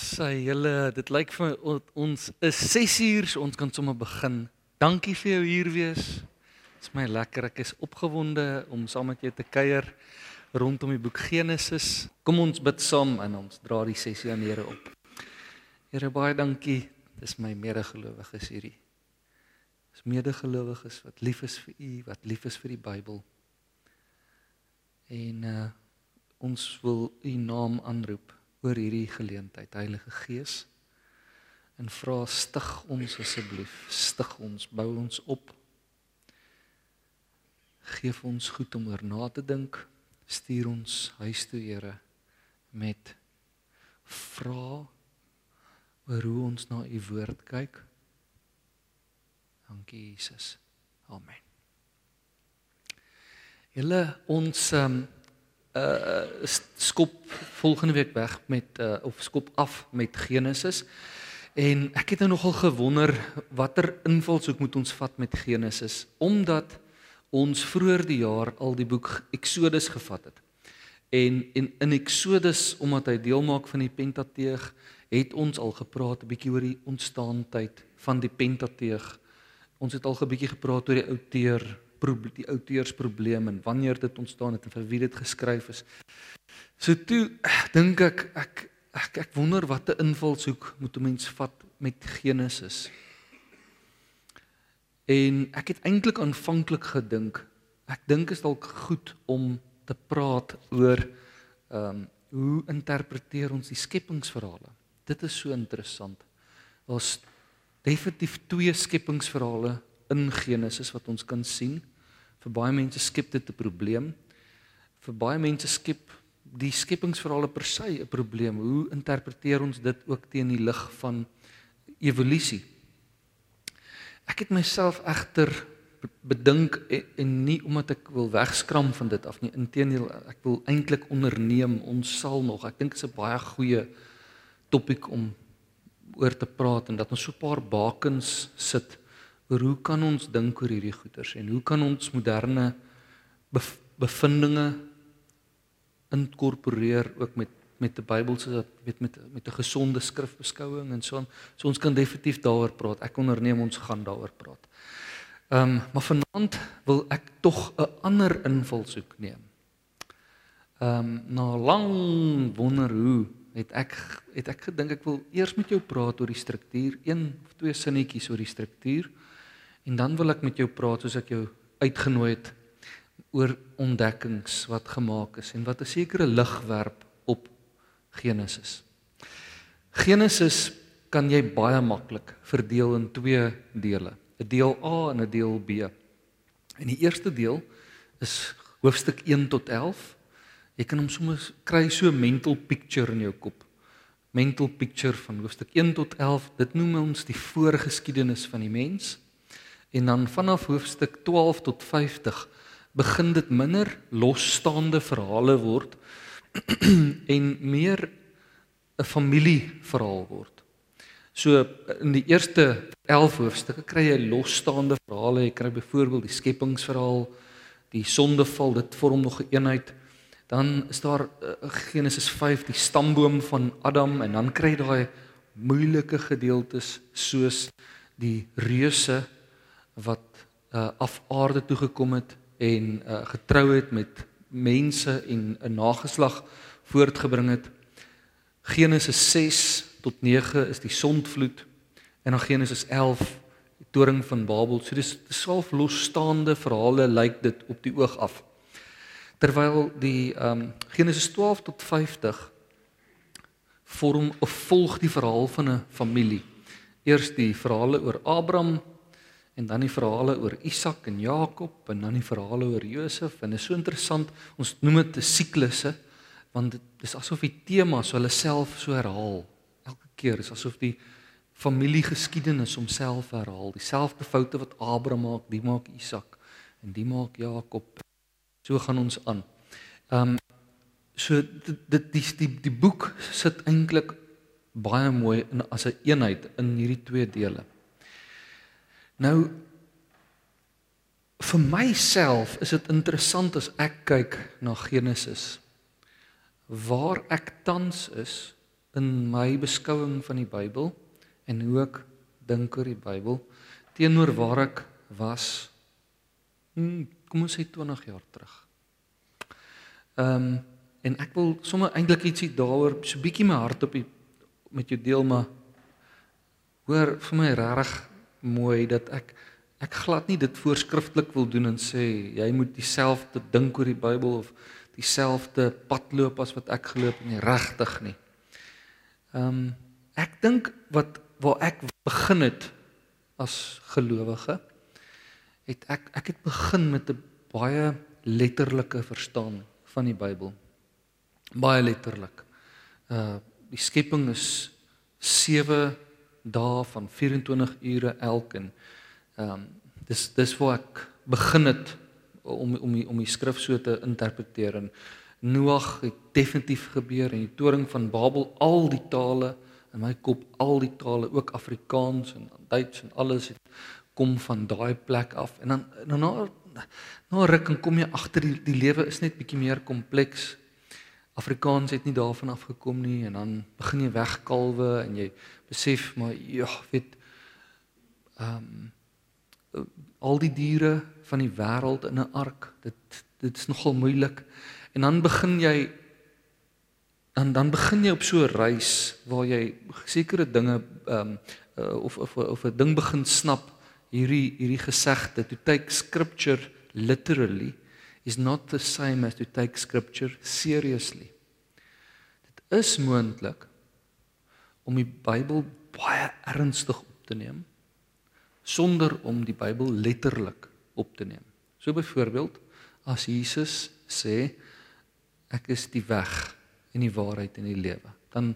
Sy julle, dit lyk vir ons is 6 uur, ons kan sommer begin. Dankie vir jou hier wees. Dit is my lekker. Ek is opgewonde om saam met jou te kuier rondom die boek Genesis. Kom ons bid saam en ons dra die sessie aan Here op. Here baie dankie. Dis my medegelowiges hierdie. Dis medegelowiges wat lief is vir U, wat lief is vir die Bybel. En uh ons wil U naam aanroep oor hierdie geleentheid Heilige Gees en vra stig ons asseblief stig ons bou ons op. Geef ons goed om oor na te dink. Stuur ons huis toe Here met vra oor hoe ons na u woord kyk. Dankie Jesus. Amen. Julle ons um, uh skop volgende week weg met uh of skop af met Genesis. En ek het nou nogal gewonder watter invalshoek moet ons vat met Genesis omdat ons vroeër die jaar al die boek Exodus gevat het. En en in Exodus omdat hy deel maak van die Pentateeg, het ons al gepraat 'n bietjie oor die ontstaantyd van die Pentateeg. Ons het al 'n bietjie gepraat oor die outeer die outeursprobleem en wanneer dit ontstaan het en vir wie dit geskryf is. So toe dink ek ek ek ek wonder watter invalshoek moet 'n mens vat met Genesis. En ek het eintlik aanvanklik gedink ek dink is dalk goed om te praat oor ehm um, hoe interpreteer ons die skepingsverhale. Dit is so interessant. Daar's definitief twee skepingsverhale in Genesis wat ons kan sien. Vir baie mense skep dit 'n probleem. Vir baie mense skep die skepingsverhale per se 'n probleem. Hoe interpreteer ons dit ook teen die lig van evolusie? Ek het myself egter bedink en, en nie omdat ek wil wegskram van dit af nie. Inteendeel, ek wil eintlik onderneem. Ons sal nog, ek dink dit is 'n baie goeie topik om oor te praat en dat ons so 'n paar bakens sit oor hoe kan ons dink oor hierdie goeters en hoe kan ons moderne bevindinge inkorporeer ook met met die Bybelse weet met met 'n gesonde skrifbeskouing en so aan. So ons kan definitief daaroor praat. Ek onderneem ons gaan daaroor praat. Ehm um, maar vanaand wil ek tog 'n ander invalshoek neem. Ehm um, na lang wonder hoe het ek het ek gedink ek wil eers met jou praat oor die struktuur, een of twee sinnetjies oor die struktuur. En dan wil ek met jou praat soos ek jou uitgenooi het oor ontdekkings wat gemaak is en wat 'n sekere lig werp op Genesis. Genesis kan jy baie maklik verdeel in twee dele, 'n deel A en 'n deel B. En die eerste deel is hoofstuk 1 tot 11. Jy kan hom sommer kry so 'n mental picture in jou kop. Mental picture van hoofstuk 1 tot 11. Dit noem ons die voorgeskiedenis van die mens. En dan vanaf hoofstuk 12 tot 50 begin dit minder losstaande verhale word en meer 'n familieverhaal word. So in die eerste 11 hoofstukke kry jy losstaande verhale. Jy kry byvoorbeeld die skepingsverhaal, die sondeval, dit vorm nog 'n een eenheid. Dan is daar uh, Genesis 5, die stamboom van Adam en dan kry jy daai moeilike gedeeltes soos die reuse wat uh, af aarde toe gekom het en uh, getrou het met mense en 'n nageslag voortgebring het. Genesis 6 tot 9 is die sondvloed en dan Genesis 11 die toring van Babel. So dis self losstaande verhale lyk dit op die oog af. Terwyl die ehm um, Genesis 12 tot 50 vorm of volg die verhaal van 'n familie. Eers die verhale oor Abraham, en dan die verhale oor Isak en Jakob en dan die verhale oor Josef. En dit is so interessant ons noem dit 'n siklusse want dit is asof die temas hulle self so herhaal. Elke keer is asof die familiegeskiedenis homself herhaal. Dieselfde foute wat Abraham maak die maak Isak en die maak Jakob. So gaan ons aan. Ehm um, so dit dit die, die die boek sit eintlik baie mooi in as 'n een eenheid in hierdie twee dele Nou vir myself is dit interessant as ek kyk na Genesis waar ek tans is in my beskouing van die Bybel en hoe ek dink oor die Bybel teenoor waar ek was hmm, kom ons sê 20 jaar terug. Ehm um, en ek wil sommer eintlik ietsie daaroor so bietjie my hart op die met jou deel maar hoor vir my regtig mooi dat ek ek glad nie dit voorskrifklik wil doen en sê jy moet dieselfde dink oor die Bybel of dieselfde pad loop as wat ek geloop het nie regtig nie. Ehm um, ek dink wat waar ek begin het as gelowige het ek ek het begin met 'n baie letterlike verstaan van die Bybel. Baie letterlik. Uh die skepping is 7 dae van 24 ure elk en ehm um, dis dis waar ek begin het om om om die skrif so te interpreteer en Noag het definitief gebeur en die toring van Babel al die tale in my kop al die tale ook Afrikaans en Duits en alles het kom van daai plek af en dan dan na na ruk en kom jy agter die die lewe is net bietjie meer kompleks. Afrikaans het nie daarvan af gekom nie en dan begin jy wegkalwe en jy besef maar ja, weet ehm um, al die diere van die wêreld in 'n ark, dit dit is nogal moeilik. En dan begin jy dan dan begin jy op so 'n reis waar jy sekere dinge ehm um, uh, of of of 'n ding begin snap hierdie hierdie gesegde to take scripture literally is not the same as to take scripture seriously. Dit is moontlik om die Bybel baie ernstig op te neem sonder om die Bybel letterlik op te neem. So byvoorbeeld as Jesus sê ek is die weg en die waarheid en die lewe. Dan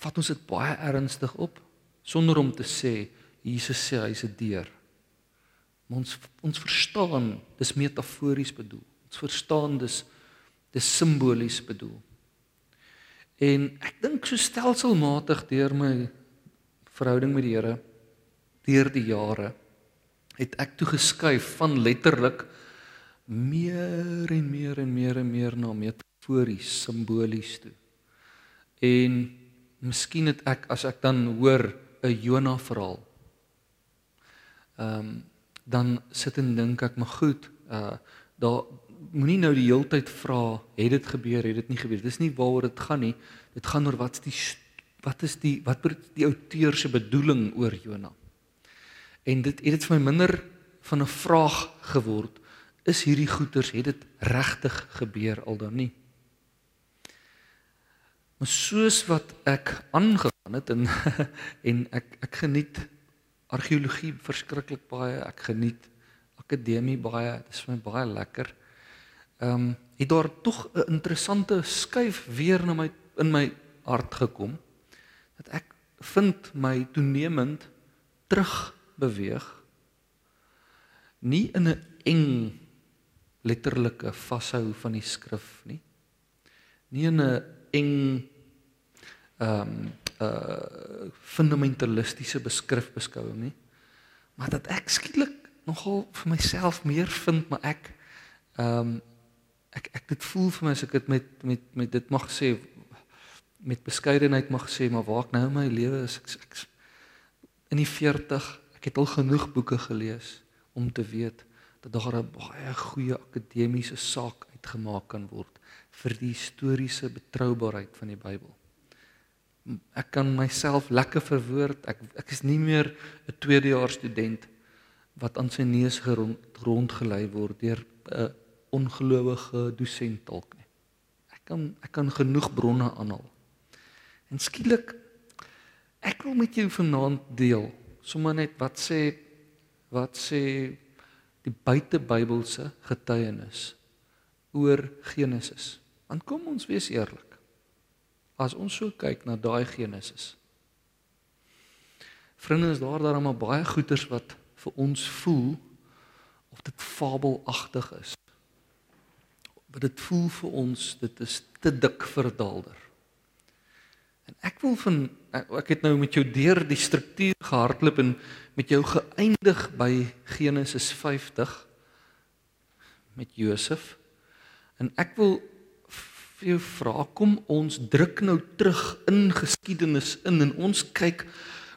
vat ons dit baie ernstig op sonder om te sê Jesus sê hy's 'n deur. Ons ons verstaan dis metafories bedoel. Ons verstaan dis dis simbolies bedoel. En ek dink so stelselmatig deur my verhouding met die Here deur die jare het ek toe geskuif van letterlik meer en meer en meer en meer na metafories, simbolies toe. En miskien het ek as ek dan hoor 'n Jona verhaal. Ehm um, dan sit en dink ek maar goed, uh daar moenie nou die hele tyd vra het dit gebeur, het dit nie gebeur. Dis nie waaroor dit gaan nie. Dit gaan oor wat is die wat is die wat die outeur se bedoeling oor Jona. En dit het dit vir my minder van 'n vraag geword is hierdie goeters het dit regtig gebeur al dan nie. Maar soos wat ek aangegaan het en en ek ek geniet argeologie verskriklik baie, ek geniet akademie baie, dit is vir my baie lekker. Ehm um, het daar tog 'n interessante skuif weer na my in my hart gekom dat ek vind my toenemend terug beweeg nie in 'n eng letterlike vashou van die skrif nie. Nie in 'n eng ehm um, uh fundamentalistiese beskrif beskouing nie. Maar dat ek skielik nogal vir myself meer vind maar ek ehm um, ek ek dit voel vir my as ek dit met met met dit mag sê met beskeidenheid mag sê maar waar ek nou in my lewe is ek, ek in die 40 ek het al genoeg boeke gelees om te weet dat daar 'n baie goeie akademiese saak uitgemaak kan word vir die historiese betroubaarheid van die Bybel. Ek kan myself lekker verwoord. Ek ek is nie meer 'n tweedejaars student wat aan sy neus gerond rondgelei word deur 'n ongelowige dosent dalk nie. Ek kan ek kan genoeg bronne aanhaal. En skielik ek wil met jou vanaand deel sommer net wat sê wat sê die buitebybelse getuienis oor Genesis. Want kom ons wees eerlik. As ons so kyk na daai Genesis. Vriende, is daar daarom baie goeters wat vir ons voel of dit fabelagtig is. Wat dit voel vir ons, dit is te dik vir daalder. En ek wil van ek het nou met jou deur die struktuur gehardloop en met jou geëindig by Genesis 50 met Josef. En ek wil vir jou vra, kom ons druk nou terug in geskiedenis in en ons kyk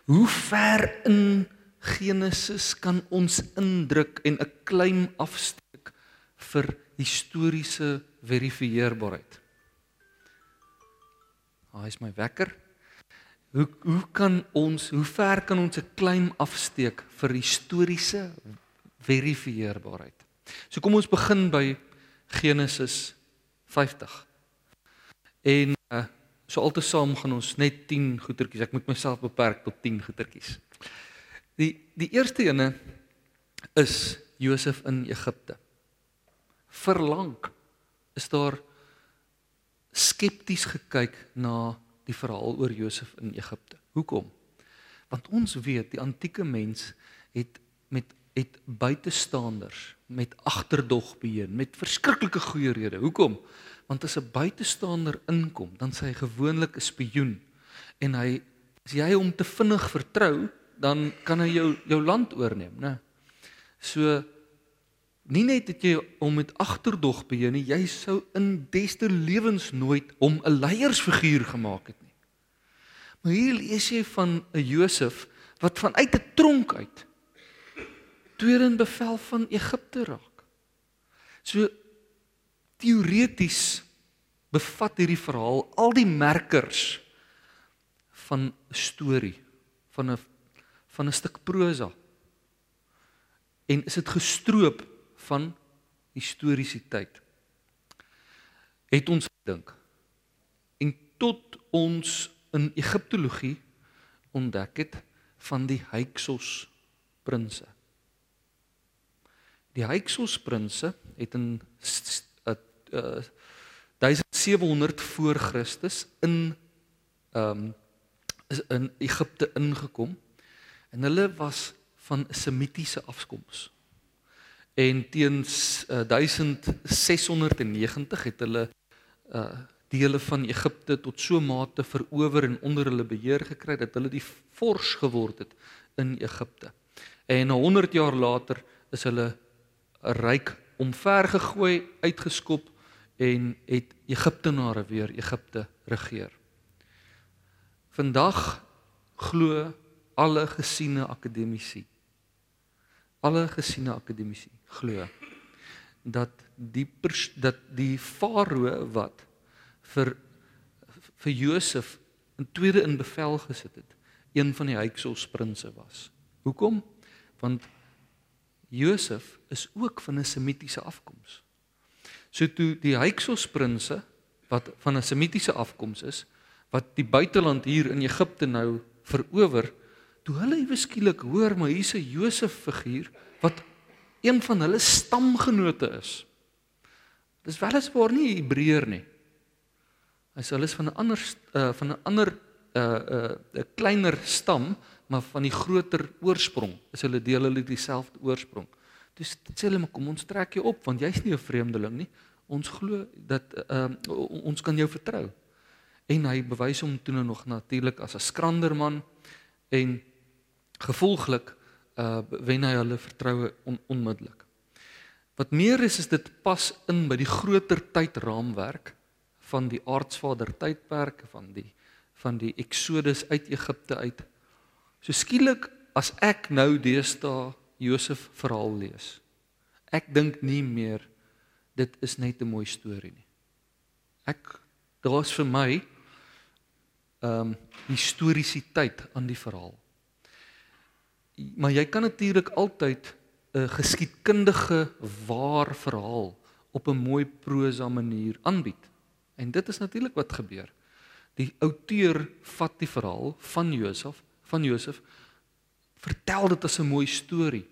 hoe ver in Genesis kan ons indruk en 'n klein afsteek vir historiese verifieerbaarheid. Haai is my wekker. Hoe hoe kan ons, hoe ver kan ons 'n klein afsteek vir historiese verifieerbaarheid? So kom ons begin by Genesis 50. En uh, so altesaam gaan ons net 10 goetertjies. Ek moet myself beperk tot 10 goetertjies. Die die eerste ene is Josef in Egipte. Verlang is daar skepties gekyk na die verhaal oor Josef in Egipte. Hoekom? Want ons weet die antieke mens het met het buitestanders met agterdog beheer met verskriklike goeie redes. Hoekom? Want as 'n buitestander inkom, dan sê hy gewoonlik 'n spioen en hy as jy hom te vinnig vertrou, dan kan hy jou jou land oorneem, né? So nie net dat jy hom met agterdog beheer nie, jy sou in beste lewens nooit hom 'n leiersfiguur gemaak het nie. Maar hier lees jy van 'n Josef wat vanuit 'n tronk uit tweede in bevel van Egipte raak. So teoreties bevat hierdie verhaal al die merkers van 'n storie, van 'n van 'n stuk prosa. En is dit gestroop van historiesiteit. Het ons gedink. En tot ons in Egiptologie ontdek het van die Hyksos prinses. Die Hyksos prinses het in uh, uh, 1700 voor Christus in ehm um, in Egipte ingekom en hulle was van semitiese afkoms. En teen uh, 1690 het hulle uh dele van Egipte tot so mate verower en onder hulle beheer gekry dat hulle die vors geword het in Egipte. En 100 jaar later is hulle ryk omvergegooi, uitgeskop en het Egiptenare weer Egipte regeer. Vandag glo alle gesiene akademici alle gesiene akademici glo dat die dat die farao wat vir vir Josef in tweede in bevel gesit het, een van die Hyksos prinses was. Hoekom? Want Josef is ook van 'n semitiese afkoms. So toe die Hyksos prinses wat van 'n semitiese afkoms is, wat die buiteland hier in Egipte nou verower, toe hulle ewe skielik hoor maar hier's 'n Josef figuur wat een van hulle stamgenote is. Dis weliswaar nie Hebreër nie. Hy sê hulle is van 'n ander uh, van 'n ander 'n uh, 'n uh, 'n kleiner stam, maar van die groter oorsprong. Is hulle deel hulle dieselfde oorsprong. Dis sê hulle maar kom ons trek jou op want jy's nie 'n vreemdeling nie. Ons glo dat uh, ons kan jou vertrou. En hy bewys hom toe nou nog natuurlik as 'n skranderman en gevolglik uh wen hy hulle vertroue on, onmiddellik. Wat meer is is dit pas in by die groter tydraamwerk van die aardsvader tydperk van die van die Exodus uit Egipte uit. So skielik as ek nou deesdae Josef verhaal lees. Ek dink nie meer dit is net 'n mooi storie nie. Ek daar's vir my ehm um, historiesiteit aan die verhaal maar jy kan natuurlik altyd 'n geskiedkundige waar verhaal op 'n mooi prosa manier aanbied. En dit is natuurlik wat gebeur. Die outeur vat die verhaal van Josef, van Josef vertel dit as 'n mooi storie.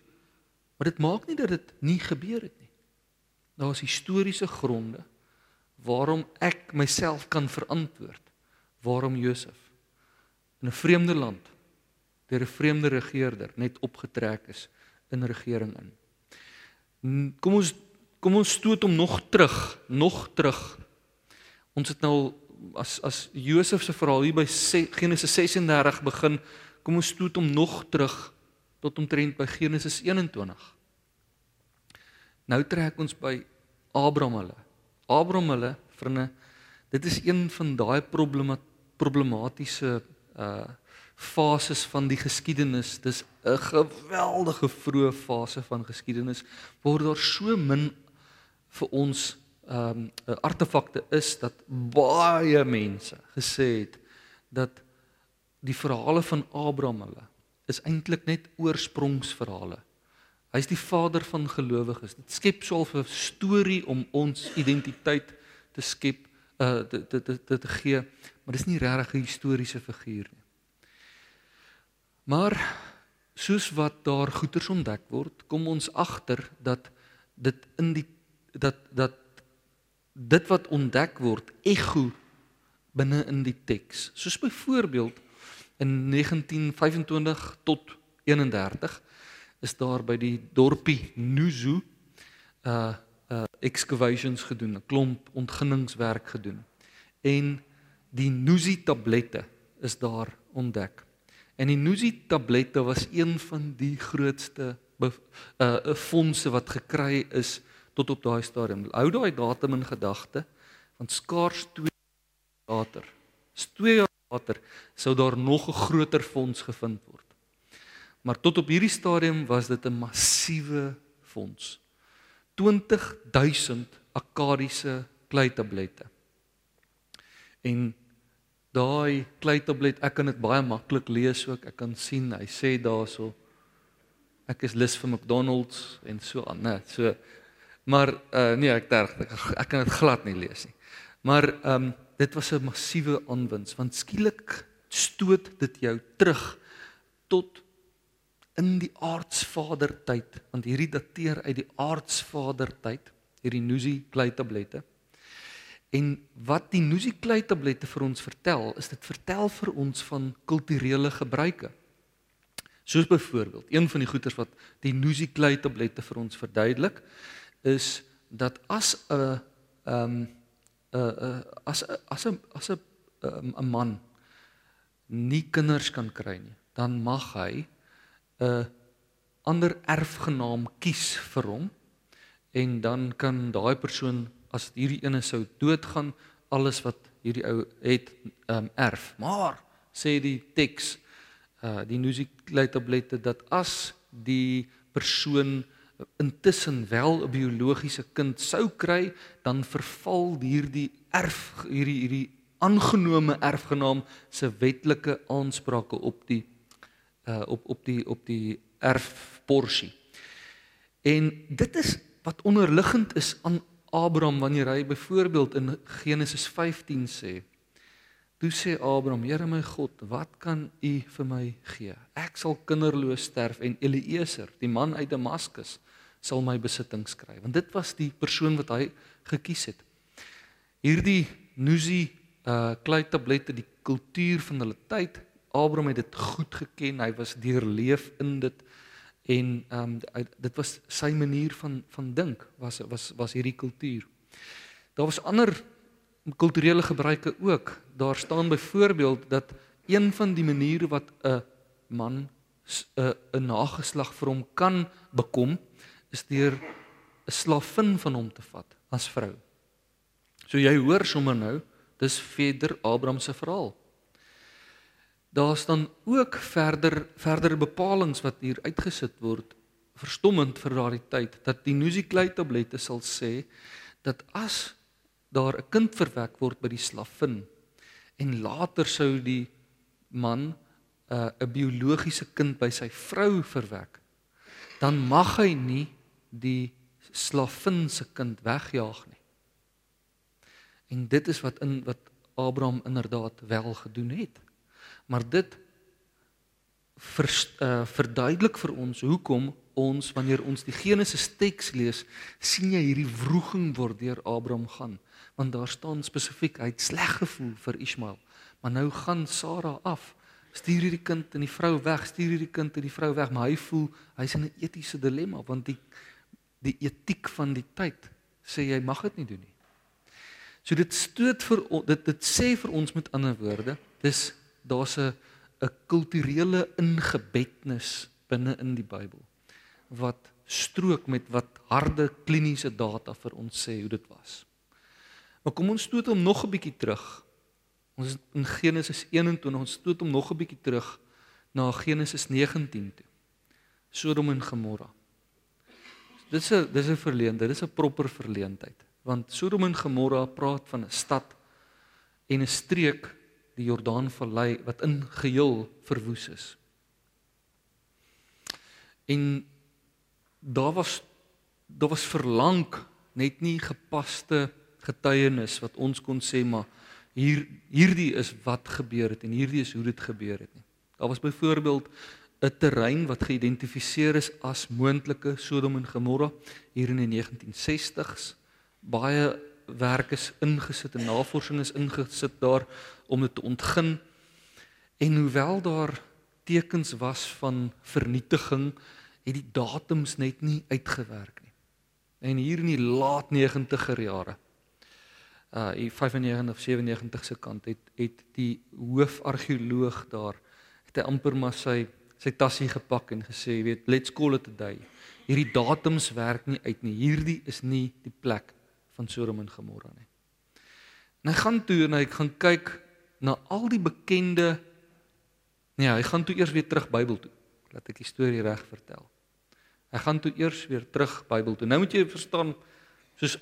Maar dit maak nie dat dit nie gebeur het nie. Daar is historiese gronde waarom ek myself kan verantwoord waarom Josef in 'n vreemde land deur 'n vreemde regerder net opgetrek is in regering in. Kom ons kom ons stoot hom nog terug, nog terug. Ons het nou as as Josef se verhaal hier by Genesis 36 begin, kom ons stoot hom nog terug tot omtrent by Genesis 21. Nou trek ons by Abraham hulle. Abraham hulle vriende, dit is een van daai problema problematiese uh fases van die geskiedenis. Dis 'n geweldige vroeë fase van geskiedenis waar daar so min vir ons ehm um, artefakte is dat baie mense gesê het dat die verhale van Abraham hulle is eintlik net oorsprongsverhale. Hy's die vader van gelowiges. Dit skep so 'n storie om ons identiteit te skep, uh te te te te gee, maar dis nie regtig 'n historiese figuur nie. Maar soos wat daar goeters ontdek word, kom ons agter dat dit in die dat dat dit wat ontdek word ego binne in die teks. Soos byvoorbeeld in 1925 tot 31 is daar by die dorpie Nuzu uh uh excavations gedoen, 'n klomp ontginningswerk gedoen. En die Nuzi tablette is daar ontdek. En die Nuzi tablette was een van die grootste uh fondse wat gekry is tot op daai stadium. Hou daai datum in gedagte want skaars 2 later, 2 jaar later sou daar nog 'n groter fonds gevind word. Maar tot op hierdie stadium was dit 'n massiewe fonds. 20000 akadiese kleitablette. En daai kleitablet, ek kan dit baie maklik lees ook. Ek kan sien hy sê daarso ek is lus vir McDonald's en so aan, né? So Maar uh nee, ek terg ek, ek kan dit glad nie lees nie. Maar ehm um, dit was 'n massiewe aanwins want skielik stoot dit jou terug tot in die aardsvader tyd want hierdie dateer uit die aardsvader tyd hierdie Nuzi klei tablette. En wat die Nuzi klei tablette vir ons vertel, is dit vertel vir ons van kulturele gebruike. Soos byvoorbeeld, een van die goeters wat die Nuzi klei tablette vir ons verduidelik, is dat as 'n ehm 'n as as 'n as 'n 'n ehm, man nie kinders kan kry nie, dan mag hy 'n ander erfgenaam kies vir hom en dan kan daai persoon as hierdie ene sou doodgaan alles wat hierdie ou het um, erf. Maar sê die teks uh die musiekleitablette dat as die persoon intussen wel 'n biologiese kind sou kry, dan verval hierdie erf hierdie hierdie aangenome erfgenaam se wetlike aansprake op die uh op op die op die erfporsie. En dit is wat onderliggend is aan Abraham wanneer hy byvoorbeeld in Genesis 15 sê Toe sê Abraham: "Here my God, wat kan U vir my gee? Ek sal kinderloos sterf en Eliezer, die man uit Damaskus, sal my besittings kry want dit was die persoon wat hy gekies het. Hierdie nuzi uh klei tablette die kultuur van hulle tyd Abraham het dit goed geken. Hy was deurleef in dit en um dit was sy manier van van dink was was was hierdie kultuur daar was ander kulturele gebruike ook daar staan byvoorbeeld dat een van die maniere wat 'n man 'n 'n nageslag vir hom kan bekom is deur 'n slavin van hom te vat as vrou. So jy hoor sommer nou, dis verder Abraham se verhaal. Daar staan ook verder verder bepalinge wat hier uitgesit word verstommend vir daardie tyd dat die Nuziklei tablette sal sê dat as daar 'n kind verwek word by die slavin en later sou die man 'n uh, biologiese kind by sy vrou verwek dan mag hy nie die slavin se kind wegjaag nie. En dit is wat in wat Abraham inderdaad wel gedoen het. Maar dit ver, uh, verduidelik vir ons hoekom ons wanneer ons die Genesis teks lees, sien jy hierdie wroging word deur Abraham gaan, want daar staan spesifiek hy het sleg gevoel vir Ismael, maar nou gaan Sara af. Stuur hierdie kind en die vrou weg, stuur hierdie kind en die vrou weg, maar hy voel hy's in 'n etiese dilemma want die die etiek van die tyd sê jy mag dit nie doen nie. So dit stoot vir dit dit sê vir ons met ander woorde, dis daar's 'n 'n kulturele ingebednis binne in die Bybel wat strook met wat harde kliniese data vir ons sê hoe dit was. Maar kom ons stoot hom nog 'n bietjie terug. Ons in Genesis 21, ons stoot hom nog 'n bietjie terug na Genesis 19 toe. Sodom en Gomorra. Dis 'n dis 'n verleende, dis 'n proper verleentheid. Want Sodom en Gomorra praat van 'n stad en 'n streek, die Jordaanvallei wat in geheel verwoes is. En daar was daar was verlang net nie gepaste getuienis wat ons kon sê maar hier hierdie is wat gebeur het en hierdie is hoe dit gebeur het nie. Daar was byvoorbeeld 'n terrein wat geïdentifiseer is as moontlike Sodom en Gomorra hier in die 1960s. Baie werk is ingesit en navorsing is ingesit daar om dit te ontgin. En hoewel daar tekens was van vernietiging, het die datums net nie uitgewerk nie. En hier in die laat 90er jare uh in 95 of 97 se kant het het die hoofargeoloog daar het hy amper maar sy sy tassie gepak en gesê, weet, let's call it a day. Hierdie datums werk nie uit nie. Hierdie is nie die plek van Sodom en Gomorra nie. En hy gaan toe en hy gaan kyk na al die bekende Nee, hy gaan toe eers weer terug Bybel toe. Laat ek die storie reg vertel. Hy gaan toe eers weer terug Bybel toe. Nou moet jy verstaan soos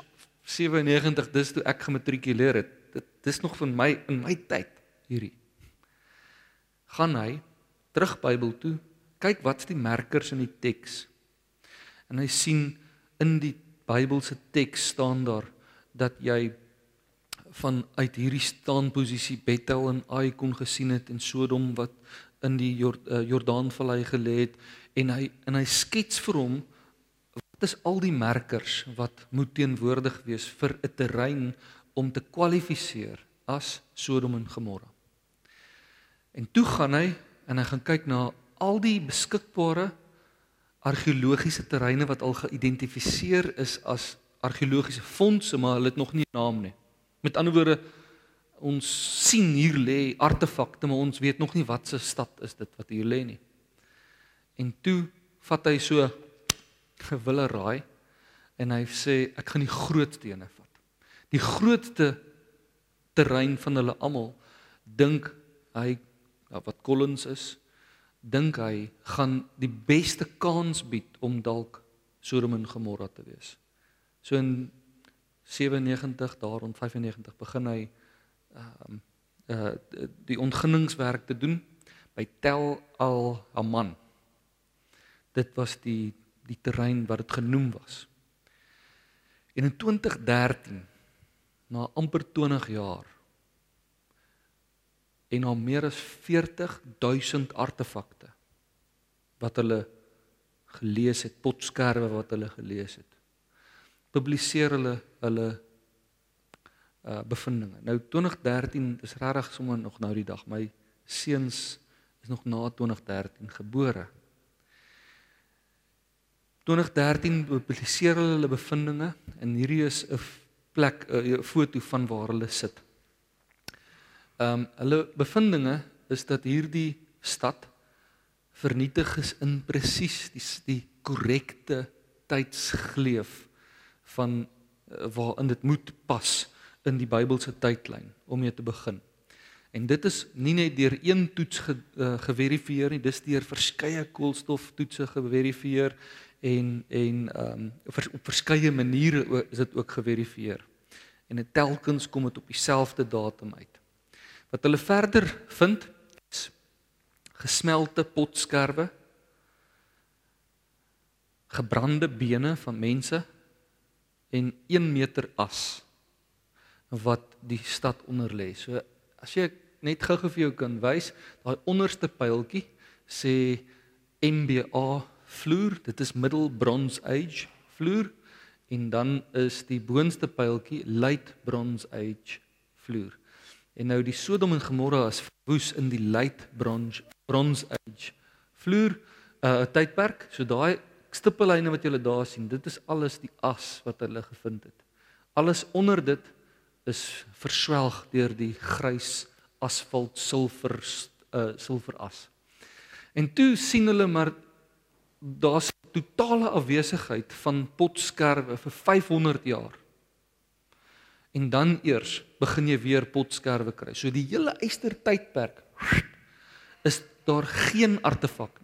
97 dis toe ek gematrikuleer het. Dit dis nog van my in my tyd hierdie. Gaan hy terug Bybel toe, kyk wat's die merkers in die teks. En hy sien in die Bybelse teks staan daar dat jy van uit hierdie staanposisie Bethel en Ai kon gesien het en Sodom wat in die eh, Jordaanvallei gelê het en hy en hy skets vir hom wat is al die merkers wat moet teenwoordig wees vir 'n terrein om te kwalifiseer as Sodom en Gomorra. En toe gaan hy en hy gaan kyk na al die beskikbare argeologiese terreine wat al geïdentifiseer is as argeologiese fondse, maar hulle het nog nie 'n naam nie. Met ander woorde, ons sien hier lê artefakte, maar ons weet nog nie wat se stad is dit wat hier lê nie. En toe vat hy so gewille raai en hy sê ek gaan die grootste ene vat. Die grootste terrein van hulle almal dink hy ja, wat Collins is, dink hy gaan die beste kans bied om dalk Sodom en Gomorra te wees. So in 97 daar rond 95 begin hy ehm uh, uh die ontginningswerk te doen by Tel Al Haman. Dit was die die terrein wat dit genoem was. En in 2013 na amper 20 jaar en al meer as 40000 artefakte wat hulle gelees het, potskerwe wat hulle gelees het. Publiseer hulle hulle uh bevindinge. Nou 2013 is regtig sommer nog nou die dag. My seuns is nog na 2013 gebore. 2013 publiseer hulle hulle bevindinge en hierdie is 'n plek 'n foto van waar hulle sit. Ehm um, hulle bevindinge is dat hierdie stad vernietig is in presies die die korrekte tydsgleef van uh, waarin dit moet pas in die Bybelse tydlyn om mee te begin. En dit is nie net deur een toets ge, uh, geverifieer nie, dis deur verskeie koolstoftoetse geverifieer en en ehm um, vers, op verskeie maniere is dit ook geverifieer. En dit telkens kom dit op dieselfde datum uit. Wat hulle verder vind is gesmelte potskerwe, gebrande bene van mense en 1 meter as wat die stad onder lê. So as jy net gou-gou vir jou kan wys, daai onderste pyltjie sê MBA vloer, dit is Middle Bronze Age vloer en dan is die boonste pyltjie Late Bronze Age vloer. En nou die Sodom en Gomorra is verwoes in die late bronze bronze age. Vloer 'n uh, tydperk, so daai stippellyne wat julle daar sien, dit is alles die as wat hulle gevind het. Alles onder dit is verswelg deur die grys asfalt silwer uh silweras. En toe sien hulle maar daar's totale afwesigheid van potskerwe vir 500 jaar. En dan eers begin jy weer potskerwe kry. So die hele eyster tydperk is daar geen artefak.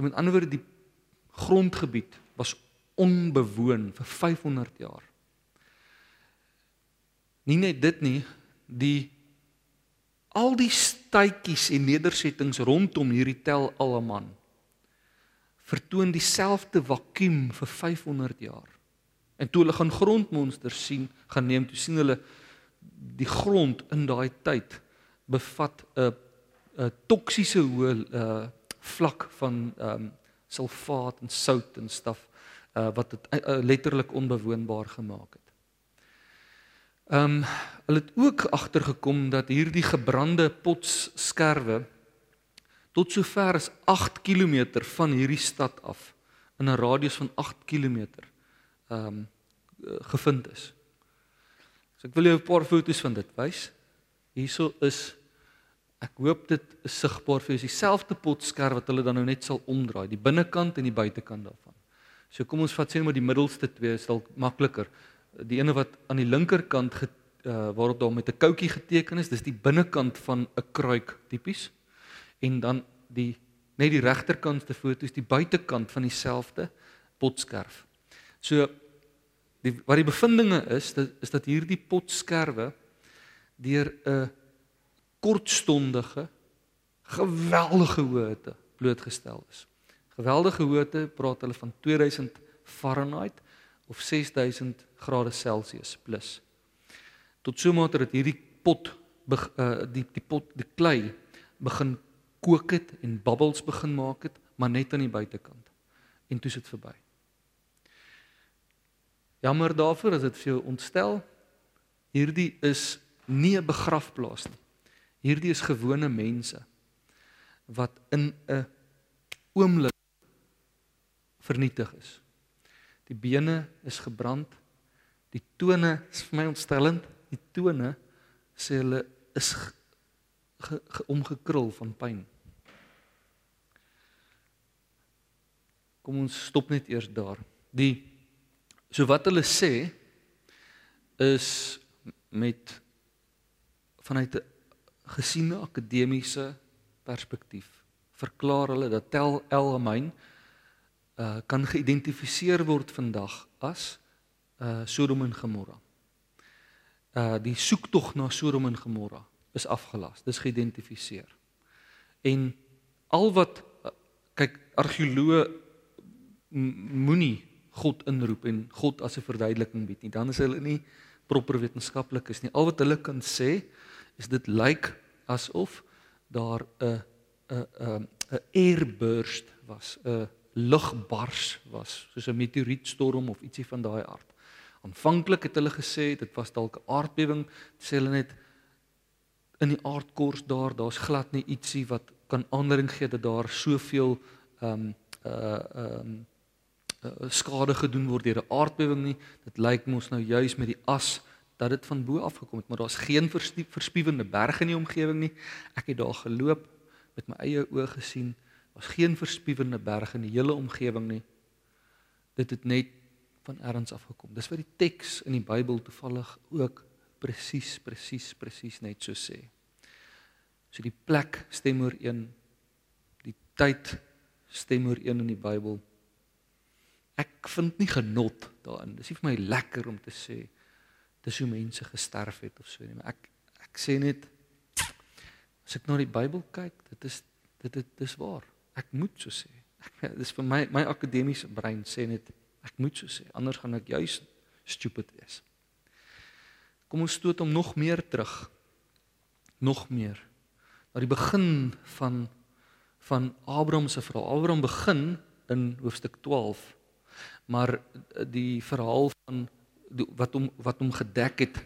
So met ander woorde die grondgebied was onbewoon vir 500 jaar. Nie net dit nie, die al die stytjies en nedersettings rondom hierdie tel Alaman vertoon dieselfde vakuum vir 500 jaar. En toe hulle gaan grondmonsters sien, gaan neem toe sien hulle die grond in daai tyd bevat 'n 'n toksiese hoë uh vlak van ehm um, sulfaat en sout en staf uh wat dit uh, letterlik onbewoonbaar gemaak het. Ehm um, hulle het ook agtergekom dat hierdie gebrande potsskerwe tot sover as 8 km van hierdie stad af in 'n radius van 8 km ehm um, gevind is. So ek wil jou 'n paar foto's van dit wys. Hierso is ek hoop dit is sigbaar vir jou dieselfde potskerf wat hulle dan nou net sal omdraai, die binnekant en die buitekant daarvan. So kom ons vat net maar die middelste twee is dalk makliker. Die ene wat aan die linkerkant uh, waarop daar met 'n koutjie geteken is, dis die binnekant van 'n kruik tipies. En dan die net die regterkantste foto is die buitekant van dieselfde potskerf. So die wat die bevindinge is, dit is dat hierdie potskerwe deur 'n kortstondige geweldige hoëte blootgestel is. Geweldige hoëte praat hulle van 2000 Fahrenheit of 6000 grade Celsius plus tot so mate dat hierdie pot uh, die die pot die klei begin kook het en bubbles begin maak het, maar net aan die buitekant. En toe sit verby. Jammer daarvoor as dit vir jou ontstel. Hierdie is nie 'n begrafplaas nie. Hierdie is gewone mense wat in 'n oomblik vernietig is. Die bene is gebrand. Die tone is vir my ontstellend die tone sê hulle is ge, ge, ge, omgekrul van pyn. Kom ons stop net eers daar. Die so wat hulle sê is met vanuit 'n gesiene akademiese perspektief verklaar hulle dat Tel El Amin uh kan geïdentifiseer word vandag as uh Sodom en Gomorra uh die soektog na Sodom en Gomorra is afgelas. Dis geïdentifiseer. En al wat uh, kyk argeoloë moenie God inroep en God as 'n verduideliking bied nie. Dan is hulle nie proper wetenskaplikes nie. Al wat hulle kan sê is dit lyk asof daar 'n 'n 'n 'n airburst was, 'n lugbars was, soos 'n meteorietstorm of ietsie van daai aard. Aanvanklik het hulle gesê dit was dalk 'n aardbewing, sê hulle net in die aardkors daar, daar's glad nie ietsie wat kan aanleiding gee dat daar soveel ehm um, uh ehm um, uh, skade gedoen word deur 'n aardbewing nie. Dit lyk mos nou juis met die as dat dit van bo af gekom het, maar daar's geen verspiewende berge in die omgewing nie. Ek het daar geloop met my eie oë gesien. Daar's geen verspiewende berge in die hele omgewing nie. Dit het net van ergens af gekom. Dis wat die teks in die Bybel toevallig ook presies presies presies net so sê. So die plek stem ooreen die tyd stem ooreen in die Bybel. Ek vind nie genot daarin. Dis nie vir my lekker om te sê dis hoe mense gesterf het of so nie, maar ek ek sê net as ek na die Bybel kyk, dit is dit dit dis waar. Ek moet so sê. Ek dis vir my my akademiese brein sê net Ek moet so sê, anders gaan ek juis stupid wees. Kom ons stoot hom nog meer terug. Nog meer. Na die begin van van Abraham se verhaal. Abraham begin in hoofstuk 12. Maar die verhaal van die, wat hom wat hom gedek het,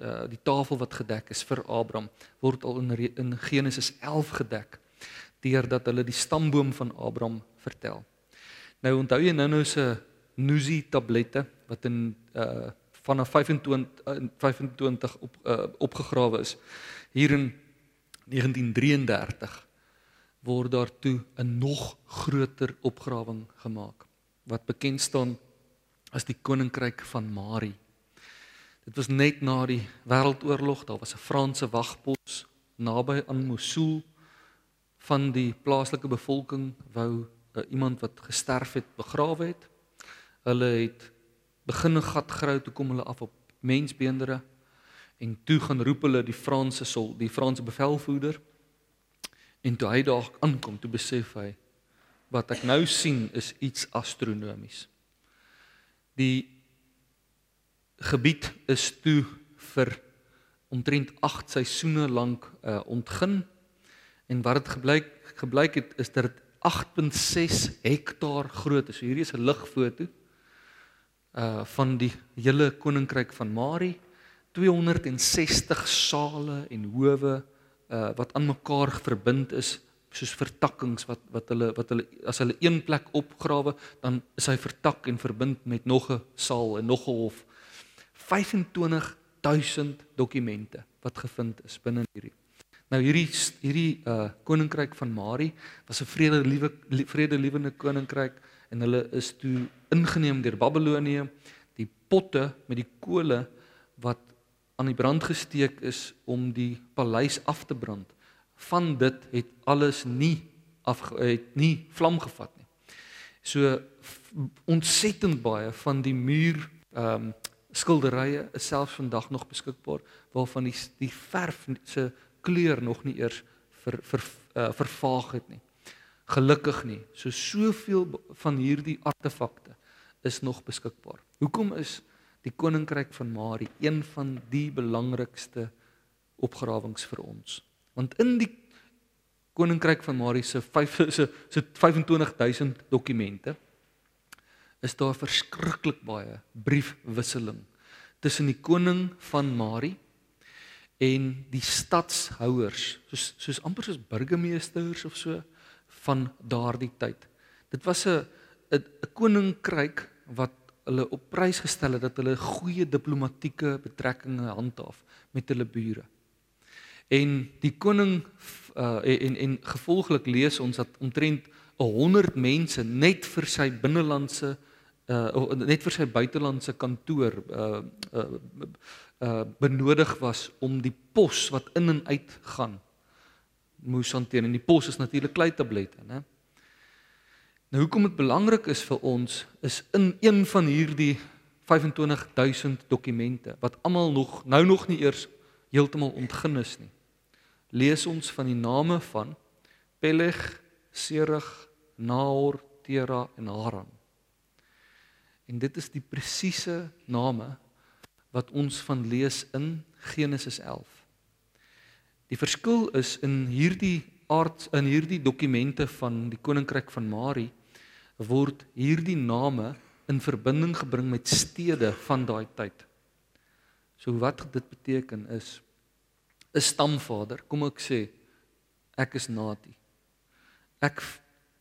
uh, die tafel wat gedek is vir Abraham, word al in in Genesis 11 gedek deurdat hulle die stamboom van Abraham vertel. Nou onthou jy nou-nou se Nuzi tablette wat in uh vanaf 25 uh, 25 op uh, opgegrawe is. Hier in 1933 word daar toe 'n nog groter opgrawing gemaak wat bekend staan as die koninkryk van Mari. Dit was net na die Wêreldoorlog, daar was 'n Franse wagpos naby aan Mosul van die plaaslike bevolking wou uh, iemand wat gesterf het begrawe het. Hulle het begin 'n gat grawe toe kom hulle af op mensbeendere en toe gaan roep hulle die Franse sol, die Franse bevelvoerder. En toe hy daar aankom, toe besef hy wat ek nou sien is iets astronomies. Die gebied is toe vir omtrent 8 seisoene lank uh, ontgin. En wat dit gebleik gebleik het is dat dit 8.6 hektaar groot is. So hierdie is 'n ligfoto uh van die hele koninkryk van Mari. 260 sale en howe uh wat aan mekaar verbind is soos vertakkings wat wat hulle wat hulle as hulle een plek opgrawe dan is hy vertak en verbind met nog 'n saal en nog 'n hof 25000 dokumente wat gevind is binne hierdie. Nou hierdie hierdie uh koninkryk van Mari was 'n vredeliewe vredelewende koninkryk en hulle is toe ingeneem deur Babilonië. Die potte met die kole wat aan die brand gesteek is om die paleis af te brand. Van dit het alles nie af het nie vlam gevat nie. So ontsettend baie van die muur ehm um, skilderye is selfs vandag nog beskikbaar waarvan die die verf se kleur nog nie eers ver, ver uh, vervaag het nie. Gelukkig nie. So soveel van hierdie artefakte is nog beskikbaar. Hoekom is die koninkryk van Mari een van die belangrikste opgrawings vir ons? Want in die koninkryk van Mari se 5 se se 25000 dokumente is daar verskriklik baie briefwisseling tussen die koning van Mari en die stadshouers soos soos amper soos burgemeesters of so van daardie tyd. Dit was 'n 'n koninkryk wat hulle op prys gestel het dat hulle goeie diplomatieke betrekkinge handhaaf met hulle bure. En die koning uh, en en gevolglik lees ons dat omtrent 100 mense net vir sy binnelandse uh net vir sy buitelandse kantoor uh uh, uh benodig was om die pos wat in en uit gaan moes hanteer. En die pos is natuurlik kleitablette nê Nou hoekom dit belangrik is vir ons is in een van hierdie 25000 dokumente wat almal nog nou nog nie eers heeltemal ontgin is nie lees ons van die name van Peleg, Serug, Nahor, Tera en Haran En dit is die presiese name wat ons van lees in Genesis 11. Die verskil is in hierdie aard in hierdie dokumente van die koninkryk van Mari word hierdie name in verbinding gebring met stede van daai tyd. So wat dit beteken is 'n stamvader, kom ek sê ek is Nati. Ek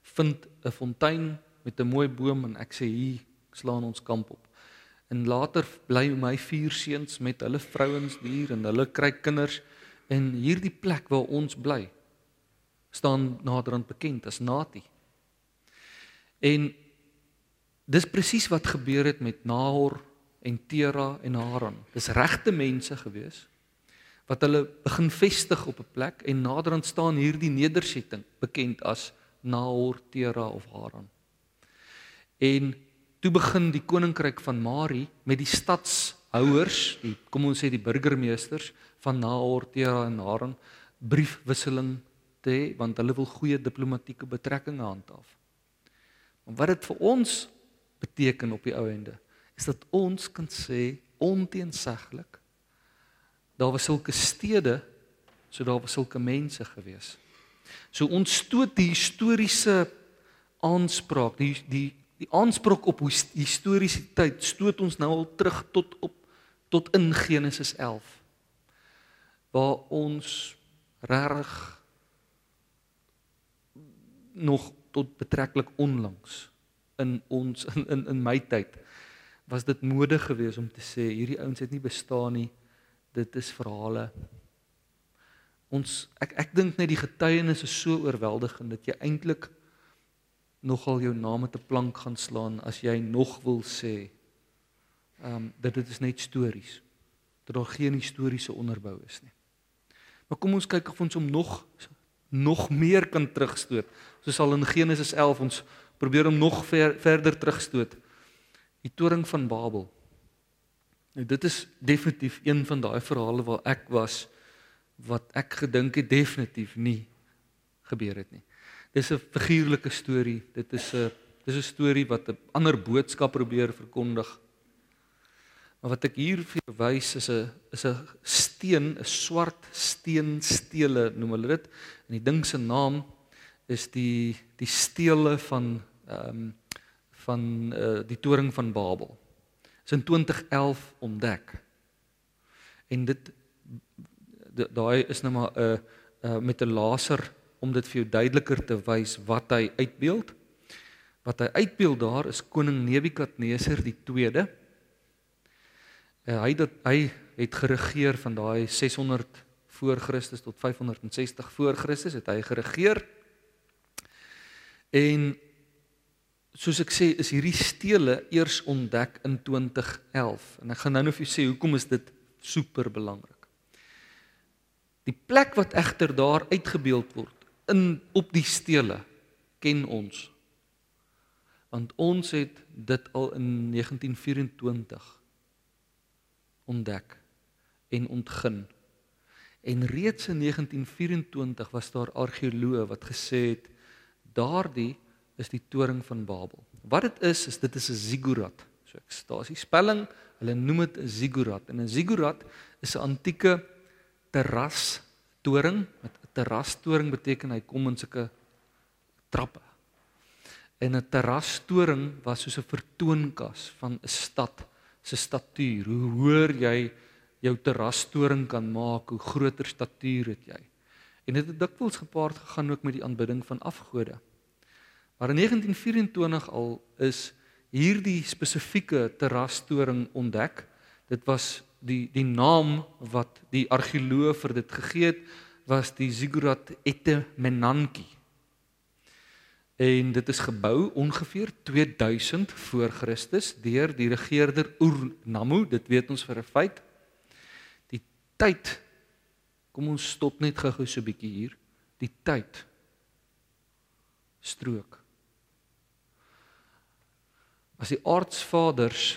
vind 'n fontein met 'n mooi boom en ek sê hier slaan ons kamp op. En later bly my vier seuns met hulle vrouens hier en hulle kry kinders en hierdie plek waar ons bly staan naderhand bekend as Nati. En dis presies wat gebeur het met Nahor en Tera en Haran. Dis regte mense gewees wat hulle begin vestig op 'n plek en naderhand staan hierdie nedersetting bekend as Nahor, Tera of Haran. En toe begin die koninkryk van Mari met die stadshouers, die kom ons sê die burgemeesters van Nahor, Tera en Haran briefwisseling te hê want hulle wil goeie diplomatieke betrekkinge handhaaf. Maar wat dit vir ons beteken op die ou ende is dat ons kan sê onteenseglik daar was sulke stede so daar was sulke mense gewees. So ons stoot die historiese aanspraak, die die die aanspraak op historiese tyd stoot ons nou al terug tot op tot in Genesis 11 waar ons reg nog tot betreklik onlangs in ons in in, in my tyd was dit mode geweest om te sê hierdie ouens het nie bestaan nie dit is verhale ons ek ek dink net die getuienis is so oorweldigend dat jy eintlik nogal jou naam met 'n plank gaan slaan as jy nog wil sê ehm um, dat dit is net stories. dat daar geen historiese onderbou is nie. Maar kom ons kyk of ons hom nog nog meer kan terugstoot. Soos al in Genesis 11 ons probeer hom nog ver, verder terugstoot. Die toring van Babel. Nou dit is definitief een van daai verhale waar ek was wat ek gedink het definitief nie gebeur het nie. Dis 'n figuurlike storie. Dit is 'n dis 'n storie wat 'n ander boodskap probeer verkondig. Maar wat ek hier vir wys is 'n is 'n steen, 'n swart steenstele noem hulle dit. En die ding se naam is die die stele van ehm um, van uh, die toring van Babel. Is in 2011 ontdek. En dit daai is nou maar 'n uh, uh, met 'n laser om dit vir jou duideliker te wys wat hy uitbeeld. Wat hy uitbeeld daar is koning Nebukadneser die 2de Uh, hy dat hy het geregeer van daai 600 voor Christus tot 560 voor Christus het hy geregeer. En soos ek sê is hierdie stele eers ontdek in 2011 en ek gaan nou net vir julle sê hoekom is dit super belangrik. Die plek wat egter daar uitgebeeld word in op die stele ken ons. Want ons het dit al in 1924 ontdek en ontgin. En reeds in 1924 was daar argeoloë wat gesê het daardie is die toring van Babel. Wat dit is is dit is 'n ziggurat. So ek daar's die spelling, hulle noem dit 'n ziggurat. En 'n ziggurat is 'n antieke terras toring. 'n terras toring beteken hy kom in sulke trappe. En 'n terras toring was soos 'n vertoonkas van 'n stad se statuur. Hoe hoër jy jou terrastoring kan maak, hoe groter statuur het jy. En dit het dikwels gepaard gegaan ook met die aanbidding van afgode. Maar in 1924 al is hierdie spesifieke terrastoring ontdek. Dit was die die naam wat die argeoloog vir dit gegee het was die Ziggurat Ette Menanki. En dit is gebou ongeveer 2000 voor Christus deur die regerder Ur-Nammu, dit weet ons vir 'n feit. Die tyd Kom ons stop net gou-gou so 'n bietjie hier. Die tyd strook. As die aardsvaders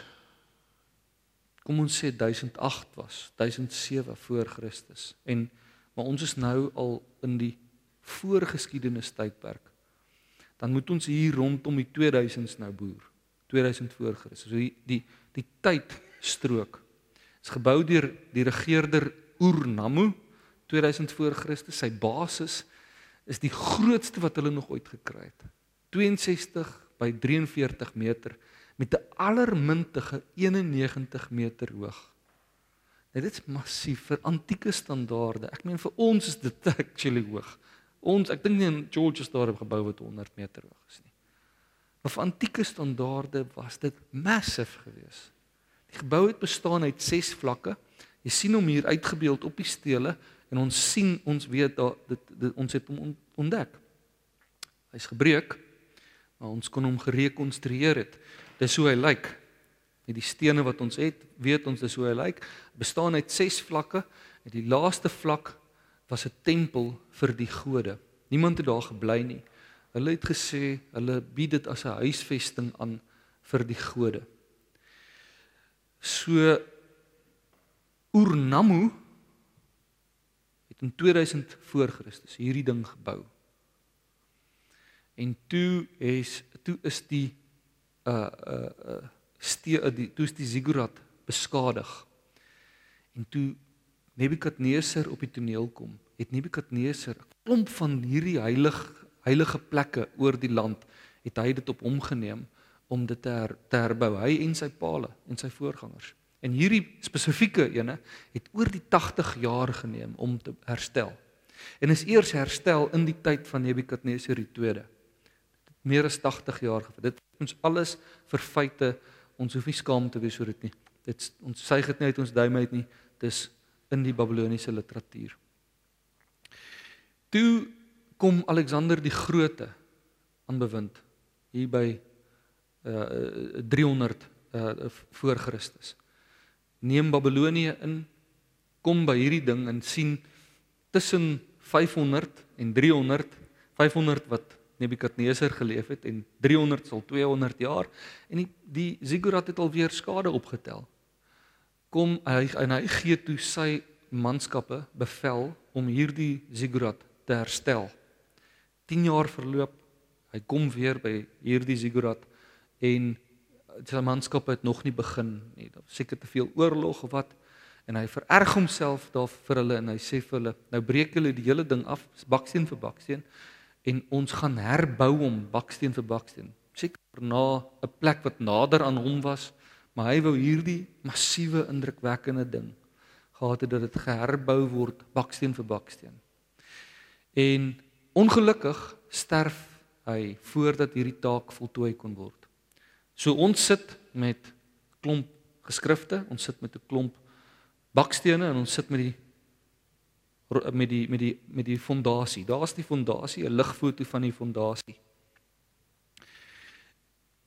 kom ons sê 1008 was, 1007 voor Christus en maar ons is nou al in die voorgeskiedenis tydperk dan moet ons hier rondom die 2000s nou boer. 2000 voor Christus. So die die die tydstrook is gebou deur die regerder Ur-Nammu 2000 voor Christus. Sy basis is die grootste wat hulle nog ooit gekry het. 62 by 43 meter met 'n allermintige 91 meter hoog. Nou dit is massief vir antieke standaarde. Ek meen vir ons is dit actually hoog. Ons, ek dink nie in George Star gebou wat 100 meter hoog is nie. Maar vir antieke standaarde was dit massief geweest. Die gebou het bestaan uit 6 vlakke. Jy sien hom hier uitgebeeld op die stele en ons sien ons weet dat dit, dit ons het hom ontdek. Hy's gebreek, maar ons kon hom gerekonstrueer het. Dis hoe hy lyk. Met die stene wat ons het, weet ons dis hoe hy lyk. Bestaan uit 6 vlakke en die laaste vlak was 'n tempel vir die gode. Niemand het daar gebly nie. Hulle het gesê hulle bied dit as 'n huisvesting aan vir die gode. So Ur-Nammu het in 2000 voor Christus hierdie ding gebou. En toe is toe is die uh uh uh stee die toe is die ziggurat beskadig. En toe Nebukadneser op die toneel kom, het Nebukadneser 'n klomp van hierdie heilig heilige plekke oor die land het hy dit op hom geneem om dit te, her, te herbou hy en sy paal en sy voorgangers. En hierdie spesifieke ene het oor die 80 jaar geneem om te herstel. En is eers herstel in die tyd van Nebukadneser 2de. Dit meer as 80 jaar gevat. Dit ons alles vir feite ons hoef nie skaam te wees oor dit nie. Dit ons sê dit net ons duim uit nie. Dis in die Babiloniese literatuur. Toe kom Alexander die Grote aan bewind hier by uh 300 uh voor Christus. Neem Babilonië in kom by hierdie ding en sien tussen 500 en 300 500 wat Nebukadneser geleef het en 300 sal 200 jaar en die die ziggurat het alweer skade opgetel. Kom hy en hy gee toe sy manskappe bevel om hierdie ziggurat te herstel. 10 jaar verloop, hy kom weer by hierdie ziggurat en sy manskappe het nog nie begin nie. Daar was seker te veel oorlog of wat en hy vererg homself daar vir hulle en hy sê vir hulle nou breek hulle die hele ding af baksteen vir baksteen en ons gaan herbou hom baksteen vir baksteen. Seker na 'n plek wat nader aan hom was, maar hy wou hierdie massiewe indrukwekkende ding gehad het dat dit geherbou word baksteen vir baksteen. En ongelukkig sterf hy voordat hierdie taak voltooi kon word. So ons sit met klomp geskrifte, ons sit met 'n klomp bakstene en ons sit met die met die met die met die fondasie. Daar's die fondasie, 'n ligfoto van die fondasie.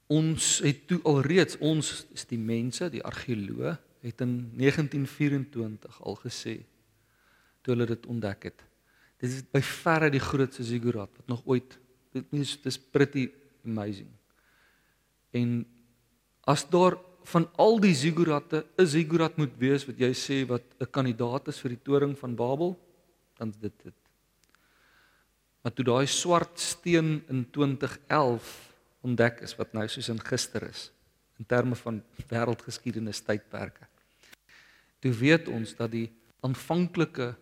Ons het toe alreeds ons is die mense, die argeoloë het in 1924 al gesê toe hulle dit ontdek het. Dit is by verre die grootste ziggurat wat nog ooit dit is dis pretty amazing. En as daar van al die zigguratte 'n ziggurat moet wees wat jy sê wat 'n kandidaat is vir die toring van Babel, dan dit dit. Maar toe daai swart steen in 2011 ontdek is wat nou soos in gister is in terme van wêreldgeskiedenis tydperke. Toe weet ons dat die aanvanklike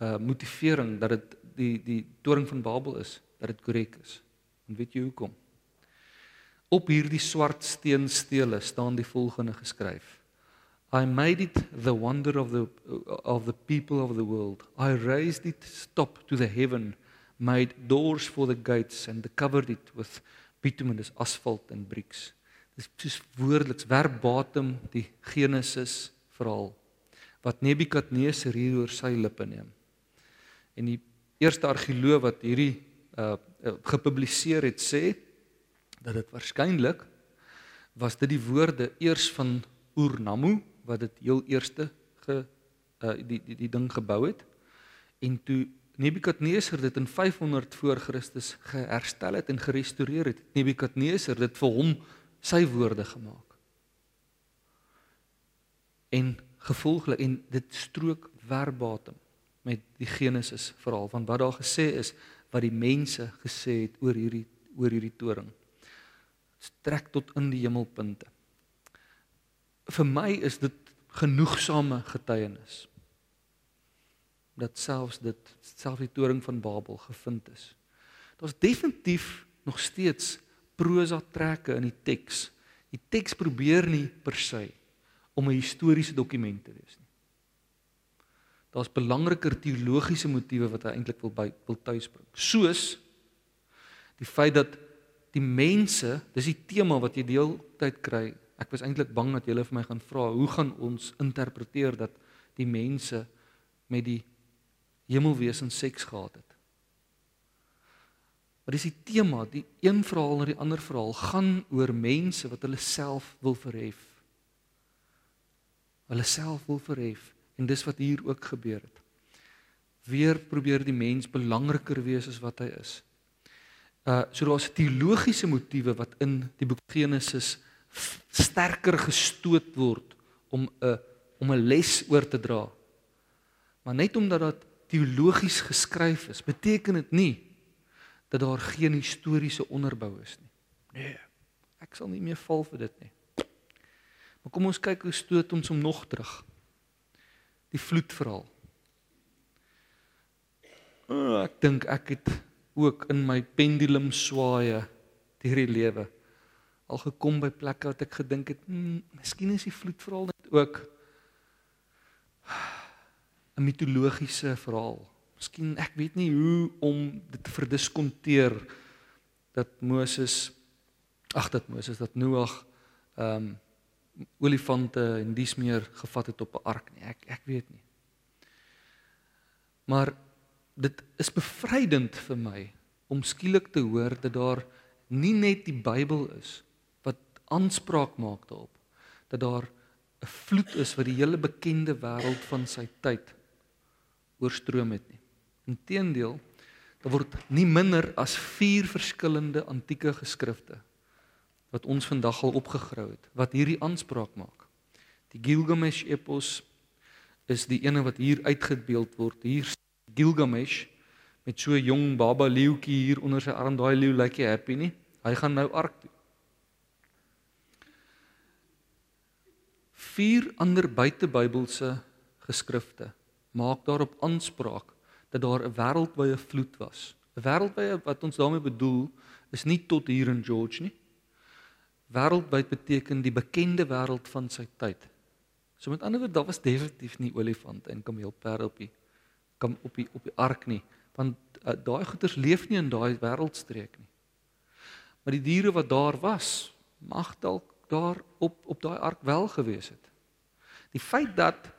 uh motivering dat dit die die toring van Babel is, dat dit korrek is. En weet jy hoekom? Op hierdie swart steen stele staan die volgende geskryf: I made it the wonder of the of the people of the world. I raised it top to the heaven, made doors for the gates and covered it with bituminous asphalt and bricks. Dis soos woordeliks verbatim die Genesis verhaal wat Nebukadneser hier oor sy lippe neem. En die eerste argeoloog wat hierdie uh, uh gepubliseer het sê dat dit waarskynlik was dit die woorde eers van Ur-Nammu wat dit heel eerste ge uh, die die die ding gebou het. En toe Nebukadneser dit in 500 voor Christus geherstel het en gerestoreer het Nebukadneser dit vir hom sy woorde gemaak. En gevolglik en dit strook verbatim met die Genesis verhaal van wat daar gesê is wat die mense gesê het oor hierdie oor hierdie toring. Strek tot in die hemelpunte vir my is dit genoegsame getuienis dat selfs dit selfs die toring van Babel gevind is. Daar's definitief nog steeds prosa trekke in die teks. Die teks probeer nie per se om 'n historiese dokument te wees nie. Daar's belangriker teologiese motiewe wat hy eintlik wil by wil tuisbring. Soos die feit dat die mense, dis die tema wat jy deeltyd kry Ek was eintlik bang dat julle vir my gaan vra, hoe gaan ons interpreteer dat die mense met die hemelwesen seks gehad het? Maar dis die tema, die een verhaal na die ander verhaal gaan oor mense wat hulle self wil verhef. Hulle self wil verhef en dis wat hier ook gebeur het. Weer probeer die mens belangriker wees as wat hy is. Uh so daar's teologiese motiewe wat in die boek Genesis sterker gestoot word om 'n om 'n les oor te dra. Maar net omdat dit teologies geskryf is, beteken dit nie dat daar geen historiese onderbou is nie. Nee, ek sal nie meer val vir dit nie. Maar kom ons kyk hoe stoot ons hom nog terug. Die vloedverhaal. Oh, ek dink ek het ook in my pendulum swaaye deur die lewe al gekom by plekke wat ek gedink het, hmm, miskien is die vloedverhaal net ook 'n mitologiese verhaal. Miskien ek weet nie hoe om dit te verdiskonteer dat Moses ag dat Moses dat Noag ehm um, olifante en dies meer gevat het op 'n ark nie. Ek ek weet nie. Maar dit is bevrydend vir my om skielik te hoor dat daar nie net die Bybel is aanspraak maak daarop dat daar 'n vloed is wat die hele bekende wêreld van sy tyd oorstroom het nie. Inteendeel, daar word nie minder as 4 verskillende antieke geskrifte wat ons vandag al opgegrou het wat hierdie aanspraak maak. Die Gilgamesh epos is die ene wat hier uitgebeeld word. Hier Gilgamesh met so 'n jong baba leeuetjie hier onder sy arm. Daai leeu lyk nie happy nie. Hy gaan nou ark toe. Vier ander buitebybelse geskrifte maak daarop aanspraak dat daar 'n wêreldwye vloed was. 'n Wêreldwye wat ons daarmee bedoel is nie tot hier in George nie. Wêreldwyd beteken die bekende wêreld van sy tyd. So met ander woorde, daar was definitief nie olifante en kameelperde op die kom op die op die ark nie, want uh, daai goeters leef nie in daai wêreldstreek nie. Maar die diere wat daar was, mag dalk daar op op daai ark wel gewees het. Die feit dat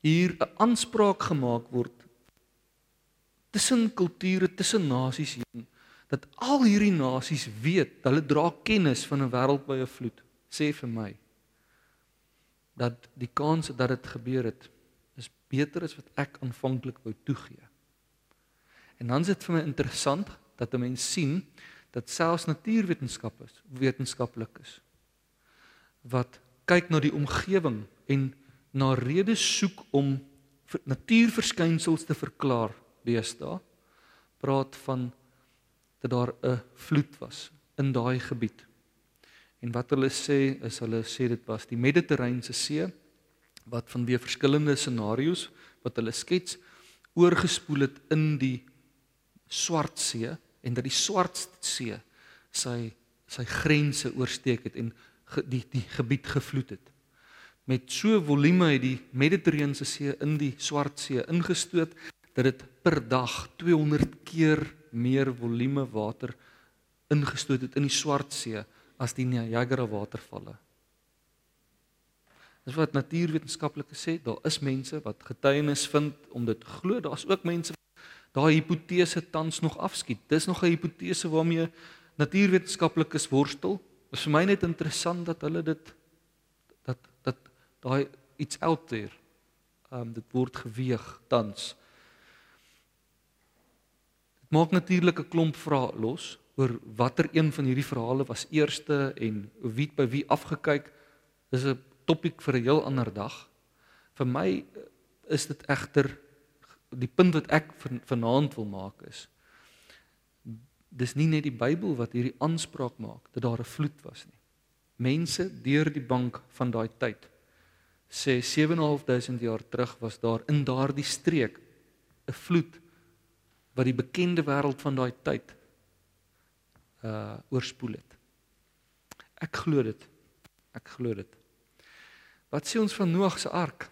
hier 'n aanspraak gemaak word tussen kulture, tussen nasies heen dat al hierdie nasies weet, hulle dra kennis van 'n wêreldwye vloed, sê vir my dat die kans dat dit gebeur het is beter as wat ek aanvanklik wou toegee. En dan is dit vir my interessant dat 'n mens sien dat selfs natuurwetenskap is, wetenskaplik is wat kyk na die omgewing en na redes soek om natuurverskynsels te verklaar deesdae praat van dat daar 'n vloed was in daai gebied. En wat hulle sê is hulle sê dit was die Mediterrane See wat vanweë verskillende scenario's wat hulle skets oorgespoel het in die Swart See en dat die Swart See sy sy grense oorsteek het en die die gebied gevloed het. Met so volume het die Mediterrane See in die Swart See ingestoot dat dit per dag 200 keer meer volume water ingestoot het in die Swart See as die Niagara watervalle. Dis wat natuurwetenskaplikes sê, daar is mense wat getuienis vind om dit glo, daar's ook mense daai hipotese tans nog afskiet. Dis nog 'n hipotese waarmee natuurwetenskaplikes worstel. Dit is vir my net interessant dat hulle dit dat dat daai iets out there. Ehm um, dit word geweeg tans. Dit maak natuurlik 'n klomp vrae los oor watter een van hierdie verhale was eerste en wie by wie afgekyk is 'n topik vir 'n heel ander dag. Vir my is dit egter die punt wat ek vanaand wil maak is dis nie net die Bybel wat hierdie aanspraak maak dat daar 'n vloed was nie. Mense deur die bank van daai tyd sê 7.500 jaar terug was daar in daardie streek 'n vloed wat die bekende wêreld van daai tyd uh oorspoel het. Ek glo dit. Ek glo dit. Wat sê ons van Noag se ark?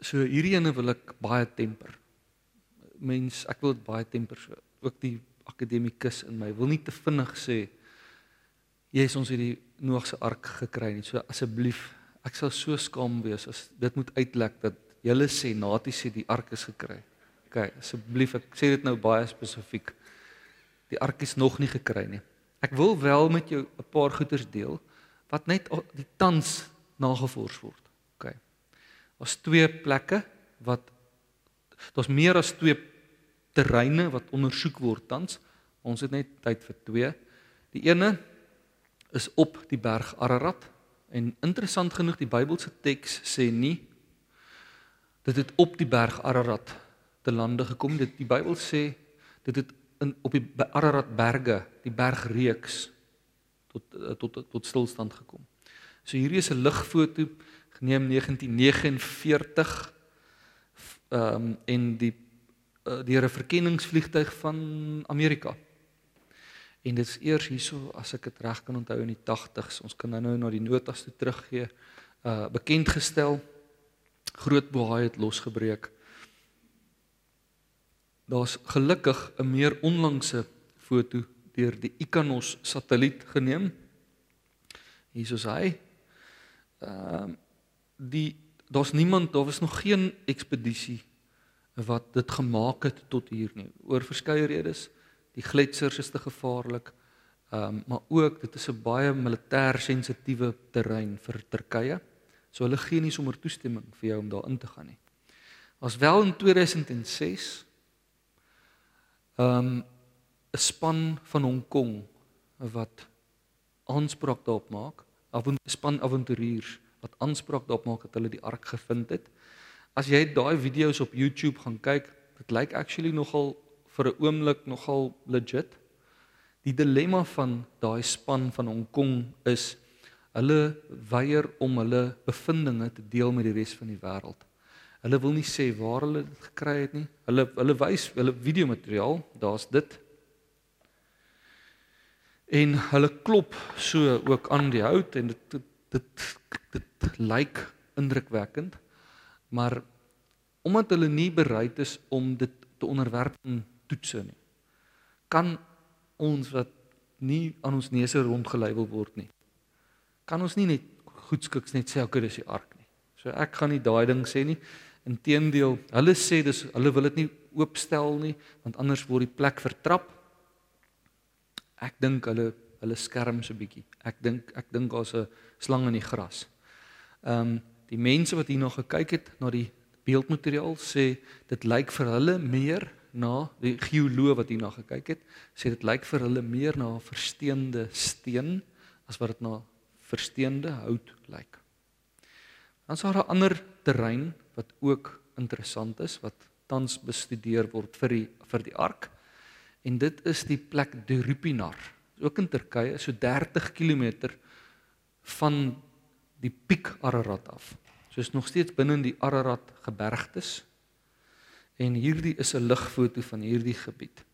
So hierdie ene wil ek baie temper. Mens, ek wil dit baie temper so. Ook die akademikus in my wil nie te vinnig sê jy's ons hierdie Noag se ark gekry nie. So asseblief, ek sal so skaam wees as dit moet uitlek dat julle sê Natie sê die ark is gekry. OK, asseblief, ek sê dit nou baie spesifiek die ark is nog nie gekry nie. Ek wil wel met jou 'n paar goeters deel wat net die tans nagevors word. OK. Daar's twee plekke wat daar's meer as twee terreine wat ondersoek word tans. Ons het net tyd vir twee. Die ene is op die berg Ararat en interessant genoeg die Bybelse teks sê nie dit het op die berg Ararat te lande gekom. Dit die Bybel sê dit het in op die Ararat berge, die bergreeks tot eh, tot tot stilstand gekom. So hierdie is 'n ligfoto geneem 1949 ehm um, en die uh, deur 'n verkenningsvliegtuig van Amerika. En dit is eers hierso as ek dit reg kan onthou in die 80s. Ons kan nou nou na die notas toe teruggee. Uh bekend gestel groot bohaai het losgebreek Daar's gelukkig 'n meer onlangse foto deur die Ikanos satelliet geneem. Hier is hy. Ehm uh, die daar's niemand, daar was nog geen ekspedisie wat dit gemaak het tot hier nie. Oor verskeie redes. Die gletsers is te gevaarlik. Ehm um, maar ook dit is 'n baie militêr sensitiewe terrein vir Turkye. So hulle gee nie sommer toestemming vir jou om daar in te gaan nie. Was wel in 2006 ehm um, 'n span van Hong Kong wat aanspraak daarop maak, 'n span avonturiers wat aanspraak daarop maak dat hulle die ark gevind het. As jy daai video's op YouTube gaan kyk, dit lyk actually nogal vir 'n oomblik nogal legit. Die dilemma van daai span van Hong Kong is hulle weier om hulle bevindinge te deel met die res van die wêreld. Hulle wil nie sê waar hulle dit gekry het nie. Hulle hulle wys hulle videomateriaal, daar's dit. En hulle klop so ook aan die hout en dit dit dit, dit lyk indrukwekkend. Maar omdat hulle nie bereid is om dit te onderwerp aan toetse nie, kan ons wat nie aan ons neuse rondgelei wil word nie. Kan ons nie net goedskiks net sê okay dis die ark nie. So ek gaan nie daai ding sê nie. Inteendeel, hulle sê dis hulle wil dit nie oopstel nie want anders word die plek vertrap. Ek dink hulle hulle skerm so bietjie. Ek dink ek dink daar's 'n slang in die gras. Ehm um, die mense wat hier nog gekyk het na die beeldmateriaal sê dit lyk vir hulle meer na die geoloog wat hierna gekyk het, sê dit lyk vir hulle meer na 'n versteende steen as wat dit na versteende hout lyk. Dan is daar 'n ander terrein wat ook interessant is wat tans bestudeer word vir die vir die ark. En dit is die plek Durupinar. Ook in Turkye, so 30 km van die piek Ararat af. So is nog steeds binne in die Ararat gebergtes En hierdie is 'n ligfoto van hierdie gebied.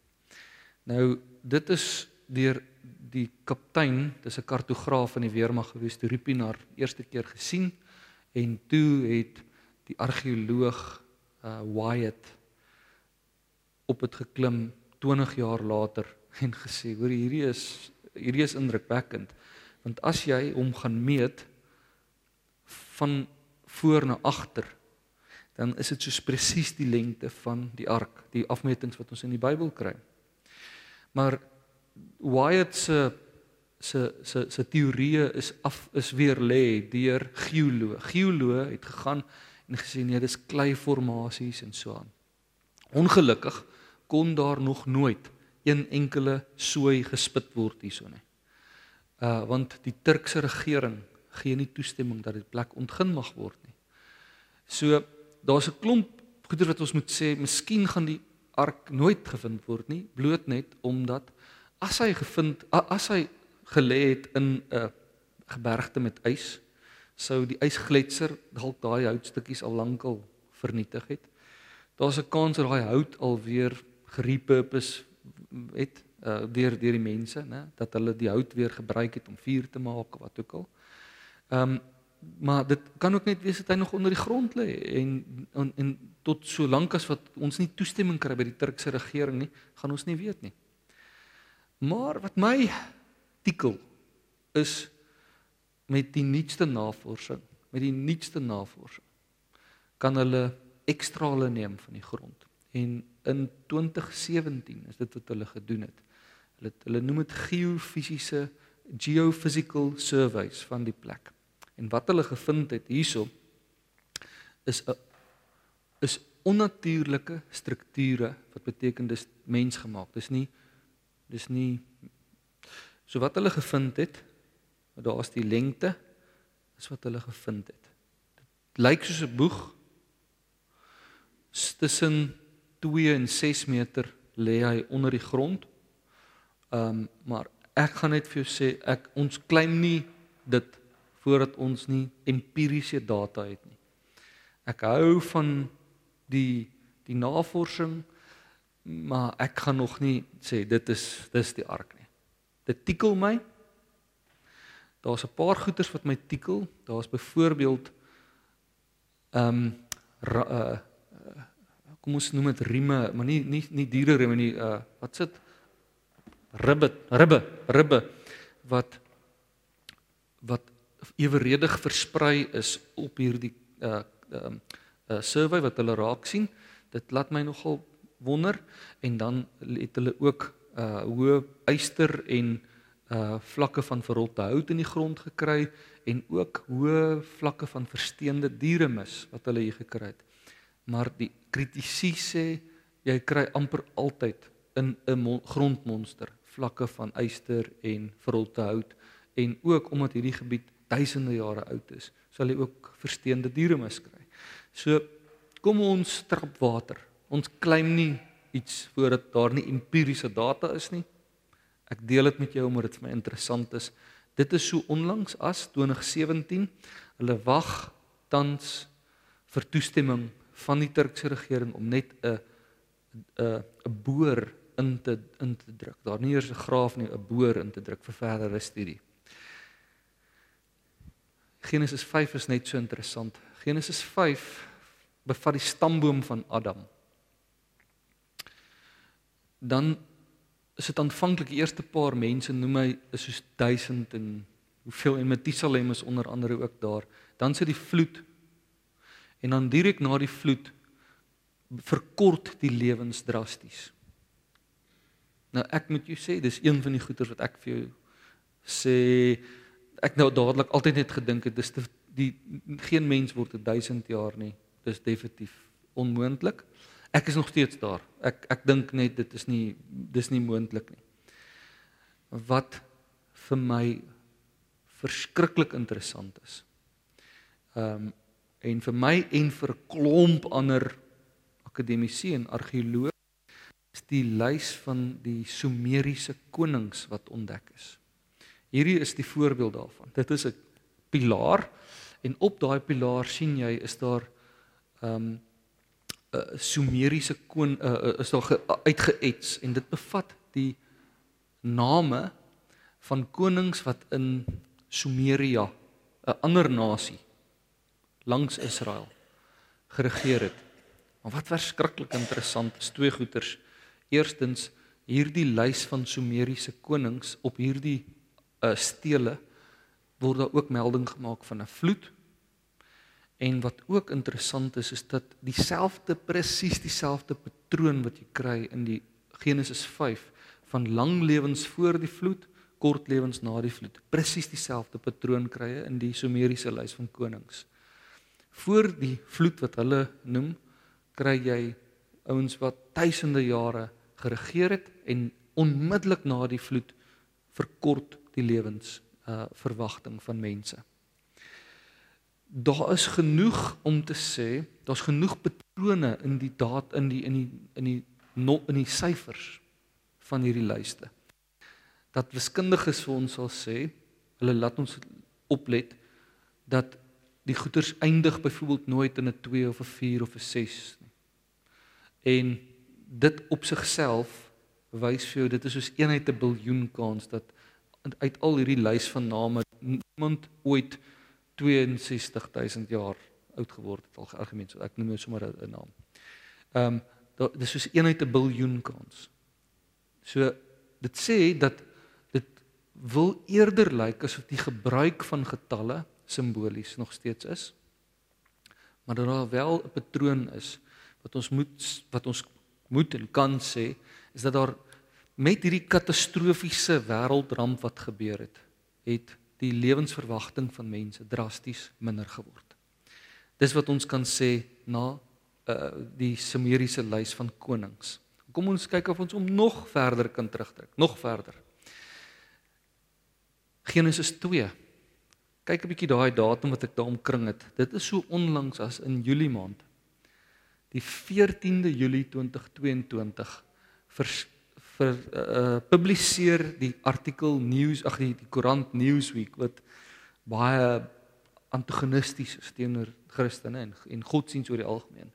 Nou dit is deur die kaptein, dis 'n kartograaf van die weermag gewees, toe Rupinaar eerste keer gesien en toe het die argeoloog uh Wyatt op dit geklim 20 jaar later en gesê, hoor hierdie is hierdie is indrukwekkend. Want as jy hom gaan meet van voor na agter dan is dit soos presies die lengte van die ark, die afmetings wat ons in die Bybel kry. Maar Wyatt se se se se teorieë is af is weer lê deur geoloog. Geoloog het gegaan en gesê nee, dis kleiformasies en so aan. Ongelukkig kon daar nog nooit een enkele sooi gespit word hierso nie. Uh want die Turkse regering gee nie toestemming dat dit plek ontgin mag word nie. So daar's 'n klomp goeder wat ons moet sê, miskien gaan die ark nooit gevind word nie, bloot net omdat as hy gevind as hy gelê het in 'n gebergte met ys, sou die ysgletser dalk daai houtstukkies al lankal vernietig het. Daar's 'n kans dat daai hout alweer gerepurpose het uh, deur deur die mense, né, dat hulle die hout weer gebruik het om vuur te maak of wat ook al. Ehm um, maar dit kan ook net wees dat hy nog onder die grond lê en, en en tot so lank as wat ons nie toestemming kry by die Turkse regering nie, gaan ons nie weet nie. Maar wat my tikkel is met die nuutste navorsing, met die nuutste navorsing kan hulle ekstra hulle neem van die grond. En in 2017 is dit wat hulle gedoen het. Hulle hulle noem dit geofisiese geophysical surveys van die plek. En wat hulle gevind het hierso is 'n is onnatuurlike strukture wat beteken dis mensgemaak. Dis nie dis nie so wat hulle gevind het, daar's die lengte is wat hulle gevind het. Dit lyk soos 'n boeg tussen 2 en 6 meter lê hy onder die grond. Ehm um, maar ek gaan net vir jou sê ek ons claim nie dit voordat ons nie empiriese data het nie. Ek hou van die die navorsing, maar ek gaan nog nie sê dit is dis die ark nie. Dit tikkel my. Daar's 'n paar goeters wat my tikkel. Daar's byvoorbeeld ehm um, uh kom ons noem dit rieme, maar nie nie nie diere rieme nie. Uh wat sit ribbe, ribbe, ribbe wat wat eweredig versprei is op hierdie uh um uh, survey wat hulle raak sien. Dit laat my nogal wonder en dan het hulle ook uh hoë eyster en uh vlakke van verrotte hout in die grond gekry en ook hoë vlakke van versteende dieremis wat hulle hier gekry het. Maar die kritisie sê jy kry amper altyd in 'n grondmonster vlakke van yster en verrotte hout en ook omdat hierdie gebied duisende jare oud is, sal jy ook versteende dieremis kry. So kom ons trap water. Ons claim nie iets voordat daar nie empiriese data is nie. Ek deel dit met jou omdat dit vir my interessant is. Dit is so onlangs as 2017. Hulle wag tans vir toestemming van die Turkse regering om net 'n 'n 'n boor in te in te druk. Daar nie eers 'n graaf nie, 'n boor in te druk vir verdere studie. Genesis 5 is net so interessant. Genesis 5 bevat die stamboom van Adam. Dan is dit aanvanklik die eerste paar mense noem hy is soos 1000 en hoeveel en Methusalem is onder andere ook daar. Dan sit die vloed. En dan direk na die vloed verkort die lewens drasties. Nou ek moet jou sê dis een van die goeters wat ek vir jou sê ek nou dadelik altyd net gedink het dis die geen mens word 1000 jaar nie. Dis definitief onmoontlik. Ek is nog steeds daar. Ek ek dink net dit is nie dis nie moontlik nie. Wat vir my verskriklik interessant is. Ehm um, en vir my en vir 'n klomp ander akademici en argeoloë is die lys van die Sumeriese konings wat ontdek is. Hierdie is die voorbeeld daarvan. Dit is 'n pilaar en op daai pilaar sien jy is daar ehm um, 'n uh, Sumeriese uh, uh, is daar uitgeets en dit bevat die name van konings wat in Sumeria, 'n ander nasie langs Israel geregeer het. Maar wat verskriklik interessant is twee goeters. Eerstens hierdie lys van Sumeriese konings op hierdie uh, stele word daar ook melding gemaak van 'n vloed En wat ook interessant is is dat dieselfde presies dieselfde patroon wat jy kry in die Genesis 5 van lang lewens voor die vloed, kort lewens na die vloed. Presies dieselfde patroon kry jy in die Sumeriese lys van konings. Voor die vloed wat hulle noem, kry jy ouens wat duisende jare geregeer het en onmiddellik na die vloed verkort die lewens uh verwagting van mense daar is genoeg om te sê, daar's genoeg patrone in die daad in die in die in die no, in die syfers van hierdie lyste. Dat wiskundiges vir ons sal sê, hulle laat ons oplet dat die goeters eindig byvoorbeeld nooit in 'n 2 of 'n 4 of 'n 6 nie. En dit op sigself wys vir jou dit is soos eenheid 'n biljoen kans dat uit al hierdie lys van name niemand ooit 62000 jaar oud geword het al algemeen so ek noem nou sommer 'n naam. Ehm um, dis soos eenheid 'n biljoen kans. So dit sê dat dit wil eerder lyk asof die gebruik van getalle simbolies nog steeds is. Maar dat daar wel 'n patroon is wat ons moet wat ons moet en kan sê is dat daar met hierdie katastrofiese wêreldramp wat gebeur het, het die lewensverwagting van mense drasties minder geword. Dis wat ons kan sê na uh die Sumeriese lys van konings. Kom ons kyk of ons hom nog verder kan terugtrek, nog verder. Genesis 2. Kyk 'n bietjie daai datum wat ek daar omkring het. Dit is so onlangs as in Julie maand. Die 14de Julie 2022 vers vir uh, publiseer die artikel news ag die, die koerant Newsweek wat baie antagonisties is teenoor Christene en en godsdienst oor die algemeen.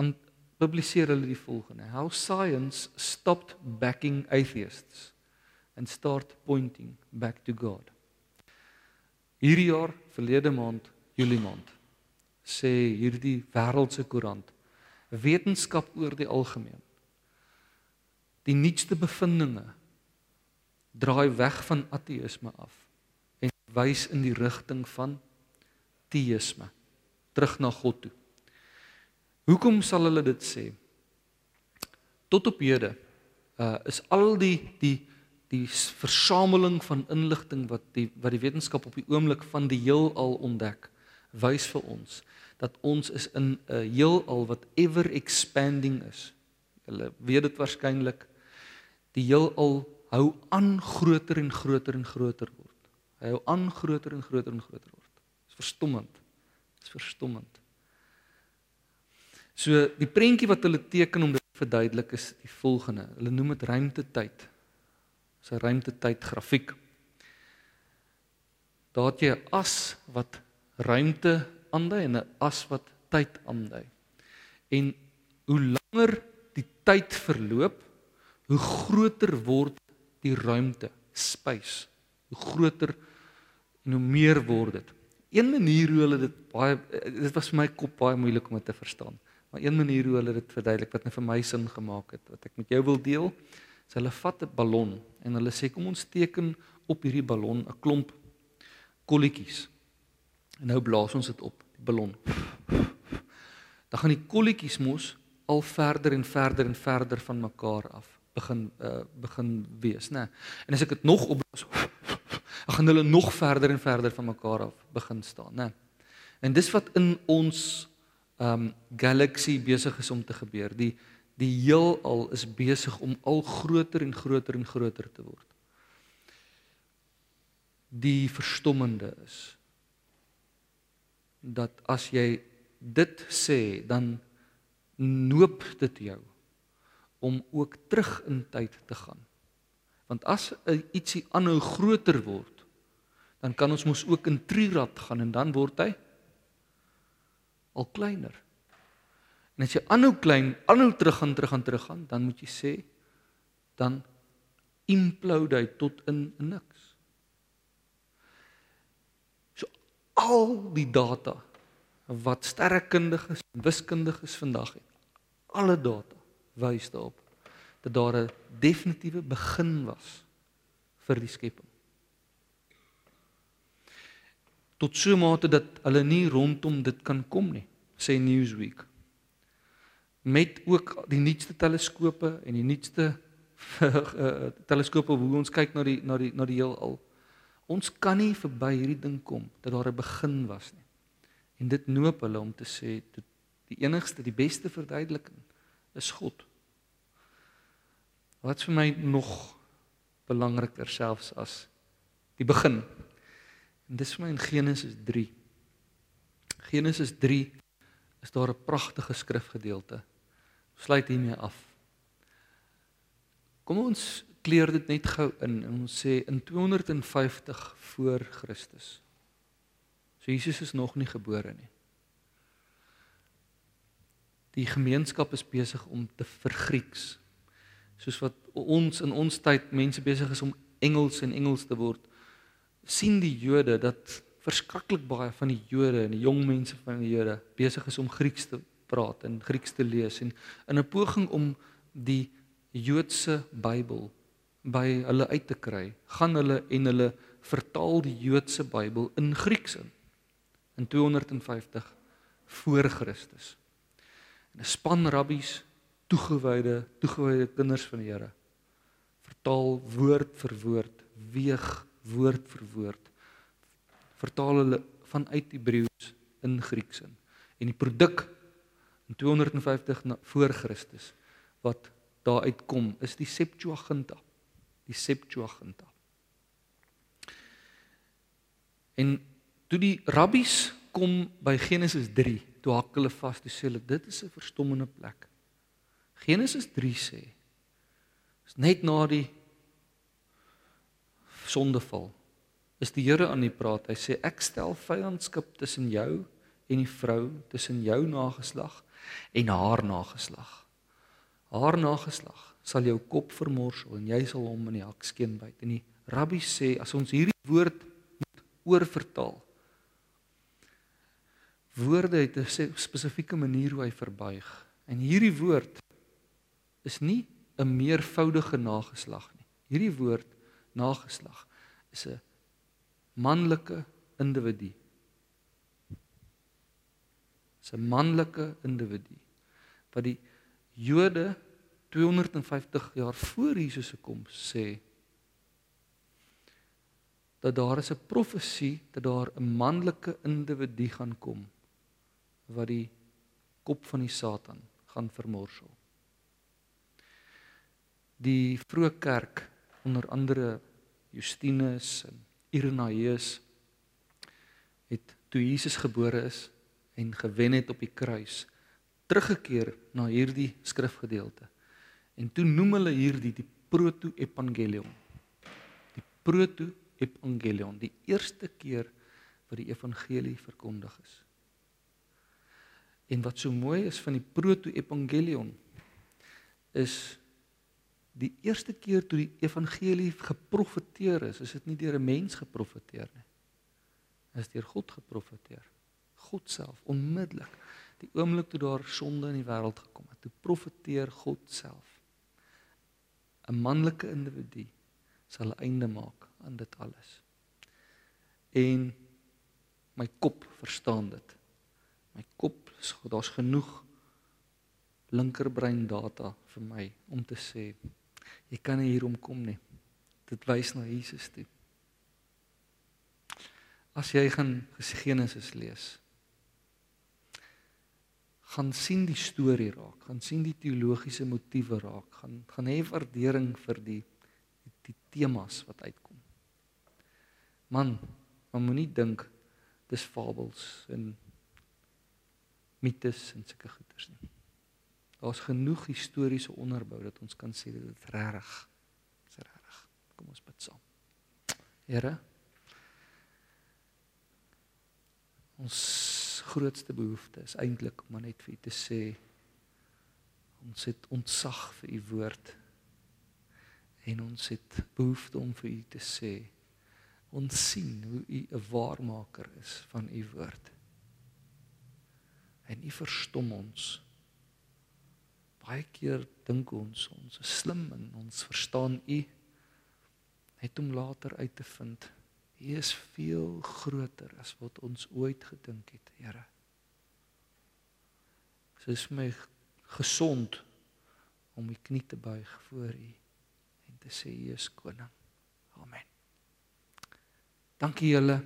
Aan publiseer hulle die volgende: How science stopped backing atheists and start pointing back to God. Hierdie jaar verlede maand, Julie maand, sê hierdie wêreldse koerant wetenskap oor die algemeen die nuutste bevindinge draai weg van ateïsme af en wys in die rigting van teïsme terug na God toe. Hoekom sal hulle dit sê? Tot op hede uh is al die die die versameling van inligting wat die wat die wetenskap op die oomblik van die heelal ontdek wys vir ons dat ons is in 'n heelal wat ever expanding is. Hulle weet dit waarskynlik die heelal hou aan groter en groter en groter word. Hy hou aan groter en groter en groter word. Dit is verstommend. Dit is verstommend. So die prentjie wat hulle teken om dit te verduidelik is die volgende. Hulle noem dit ruimtetyd. Dis 'n ruimtetyd grafiek. Daar het jy 'n as wat ruimte aandui en 'n as wat tyd aandui. En hoe langer die tyd verloop, hoe groter word die ruimte, space. Hoe groter en hoe meer word dit. Een manier hoe hulle dit baie dit was vir my kop baie moeilik om dit te verstaan. Maar een manier hoe hulle dit verduidelik wat net vir my sin gemaak het wat ek met jou wil deel, is hulle vat 'n ballon en hulle sê kom ons teken op hierdie ballon 'n klomp kolletjies. En nou blaas ons dit op ballon. Dan gaan die kolletjies mos al verder en verder en verder van mekaar af begin uh, begin wees, né? En as ek dit nog opblaas, gaan hulle nog verder en verder van mekaar af begin staan, né? En dis wat in ons um galaxy besig is om te gebeur. Die die heelal is besig om al groter en groter en groter te word. Die verstommende is dat as jy dit sê, dan noop dit jou om ook terug in tyd te gaan. Want as ietsie aanhou groter word, dan kan ons mos ook in trirad gaan en dan word hy al kleiner. En as jy aanhou klein, aanhou terug gaan, terug gaan, terug gaan, dan moet jy sê dan implode hy tot in niks. al die data wat sterrekundiges en wiskundiges vandag het. Alle data wys daarop dat daar 'n definitiewe begin was vir die skepping. Tot so mate dat hulle nie rondom dit kan kom nie, sê Newsweek. Met ook die nuutste teleskope en die nuutste eh, teleskope hoe ons kyk na die na die na die heelal Ons kan nie verby hierdie ding kom dat daar 'n begin was nie. En dit noop hulle om te sê dit die enigste, die beste verduideliking is God. Wat vir my nog belangriker selfs as die begin. En dis vir my in Genesis 3. Genesis 3 is daar 'n pragtige skrifgedeelte. Sluit hiermee af. Kom ons kleur dit net gou in ons sê in 250 voor Christus. So Jesus is nog nie gebore nie. Die gemeenskap is besig om te vergrieks. Soos wat ons in ons tyd mense besig is om Engels en Engels te word, sien die Jode dat verskriklik baie van die Jode en die jong mense van die Jode besig is om Grieks te praat en Grieks te lees en in 'n poging om die Joodse Bybel by hulle uit te kry, gaan hulle en hulle vertaal die Joodse Bybel in Grieks in in 250 voor Christus. En 'n span rabbies, toegewyde, toegewyde kinders van die Here, vertaal woord vir woord, weeg woord vir woord. Vertaal hulle vanuit Hebreëus in Grieks in. En die produk in 250 na, voor Christus wat daar uitkom is die Septuaginta die Septuaginta. En toe die rabbies kom by Genesis 3, toe hak hulle vas, toe sê hulle dit is 'n verstommende plek. Genesis 3 sê is net na die sondeval is die Here aan die praat. Hy sê ek stel vyandskap tussen jou en die vrou, tussen jou nageslag en haar nageslag. Haar nageslag sal jou kop vermorsel en jy sal hom in die hakskeen byt. En die rabbi sê as ons hierdie woord moet oorvertaal. Woorde het 'n spesifieke manier hoe hy verbuig. En hierdie woord is nie 'n meervoudige nageslag nie. Hierdie woord nageslag is 'n manlike individu. Dis 'n manlike individu wat die Jode 250 jaar voor Jesus se koms sê dat daar is 'n profesie dat daar 'n manlike individu gaan kom wat die kop van die Satan gaan vermorsel. Die vroeë kerk onder andere Justinus en Irenaeus het toe Jesus gebore is en gewen het op die kruis teruggekeer na hierdie skrifgedeelte. En toe noem hulle hierdie die proto-evangelium. Die proto-evangelium, die eerste keer wat die evangelie verkondig is. En wat so mooi is van die proto-evangelium is die eerste keer toe die evangelie geprofeteer is, is dit nie deur 'n mens geprofeteer nie. Dit is deur God geprofeteer. God self onmiddellik die oomblik toe daar sonde in die wêreld gekom het, toe profeteer God self. 'n manlike individu sal 'n einde maak aan dit alles. En my kop verstaan dit. My kop, daar's genoeg linkerbrein data vir my om te sê jy kan nie hier omkom nie. Dit wys na Jesus toe. As jy gaan Genesis lees, gaan sien die storie raak, gaan sien die teologiese motiewe raak, gaan gaan hê waardering vir die die, die temas wat uitkom. Man, man moenie dink dis fabels en mites en sulke goeters nie. Daar's genoeg historiese onderbou dat ons kan sê dit is reg. Dis reg. Kom ons bid saam. Here Ons grootste behoefte is eintlik om net vir u te sê ons het ontzag vir u woord en ons het behoefte om vir u te sê ons sien hoe u 'n waarmaker is van u woord en u verstom ons baie keer dink ons ons is slim en ons verstaan u net om later uit te vind U is veel groter as wat ons ooit gedink het, Here. Dit is my gesond om my knie te buig voor U en te sê U is koning. Amen. Dankie julle.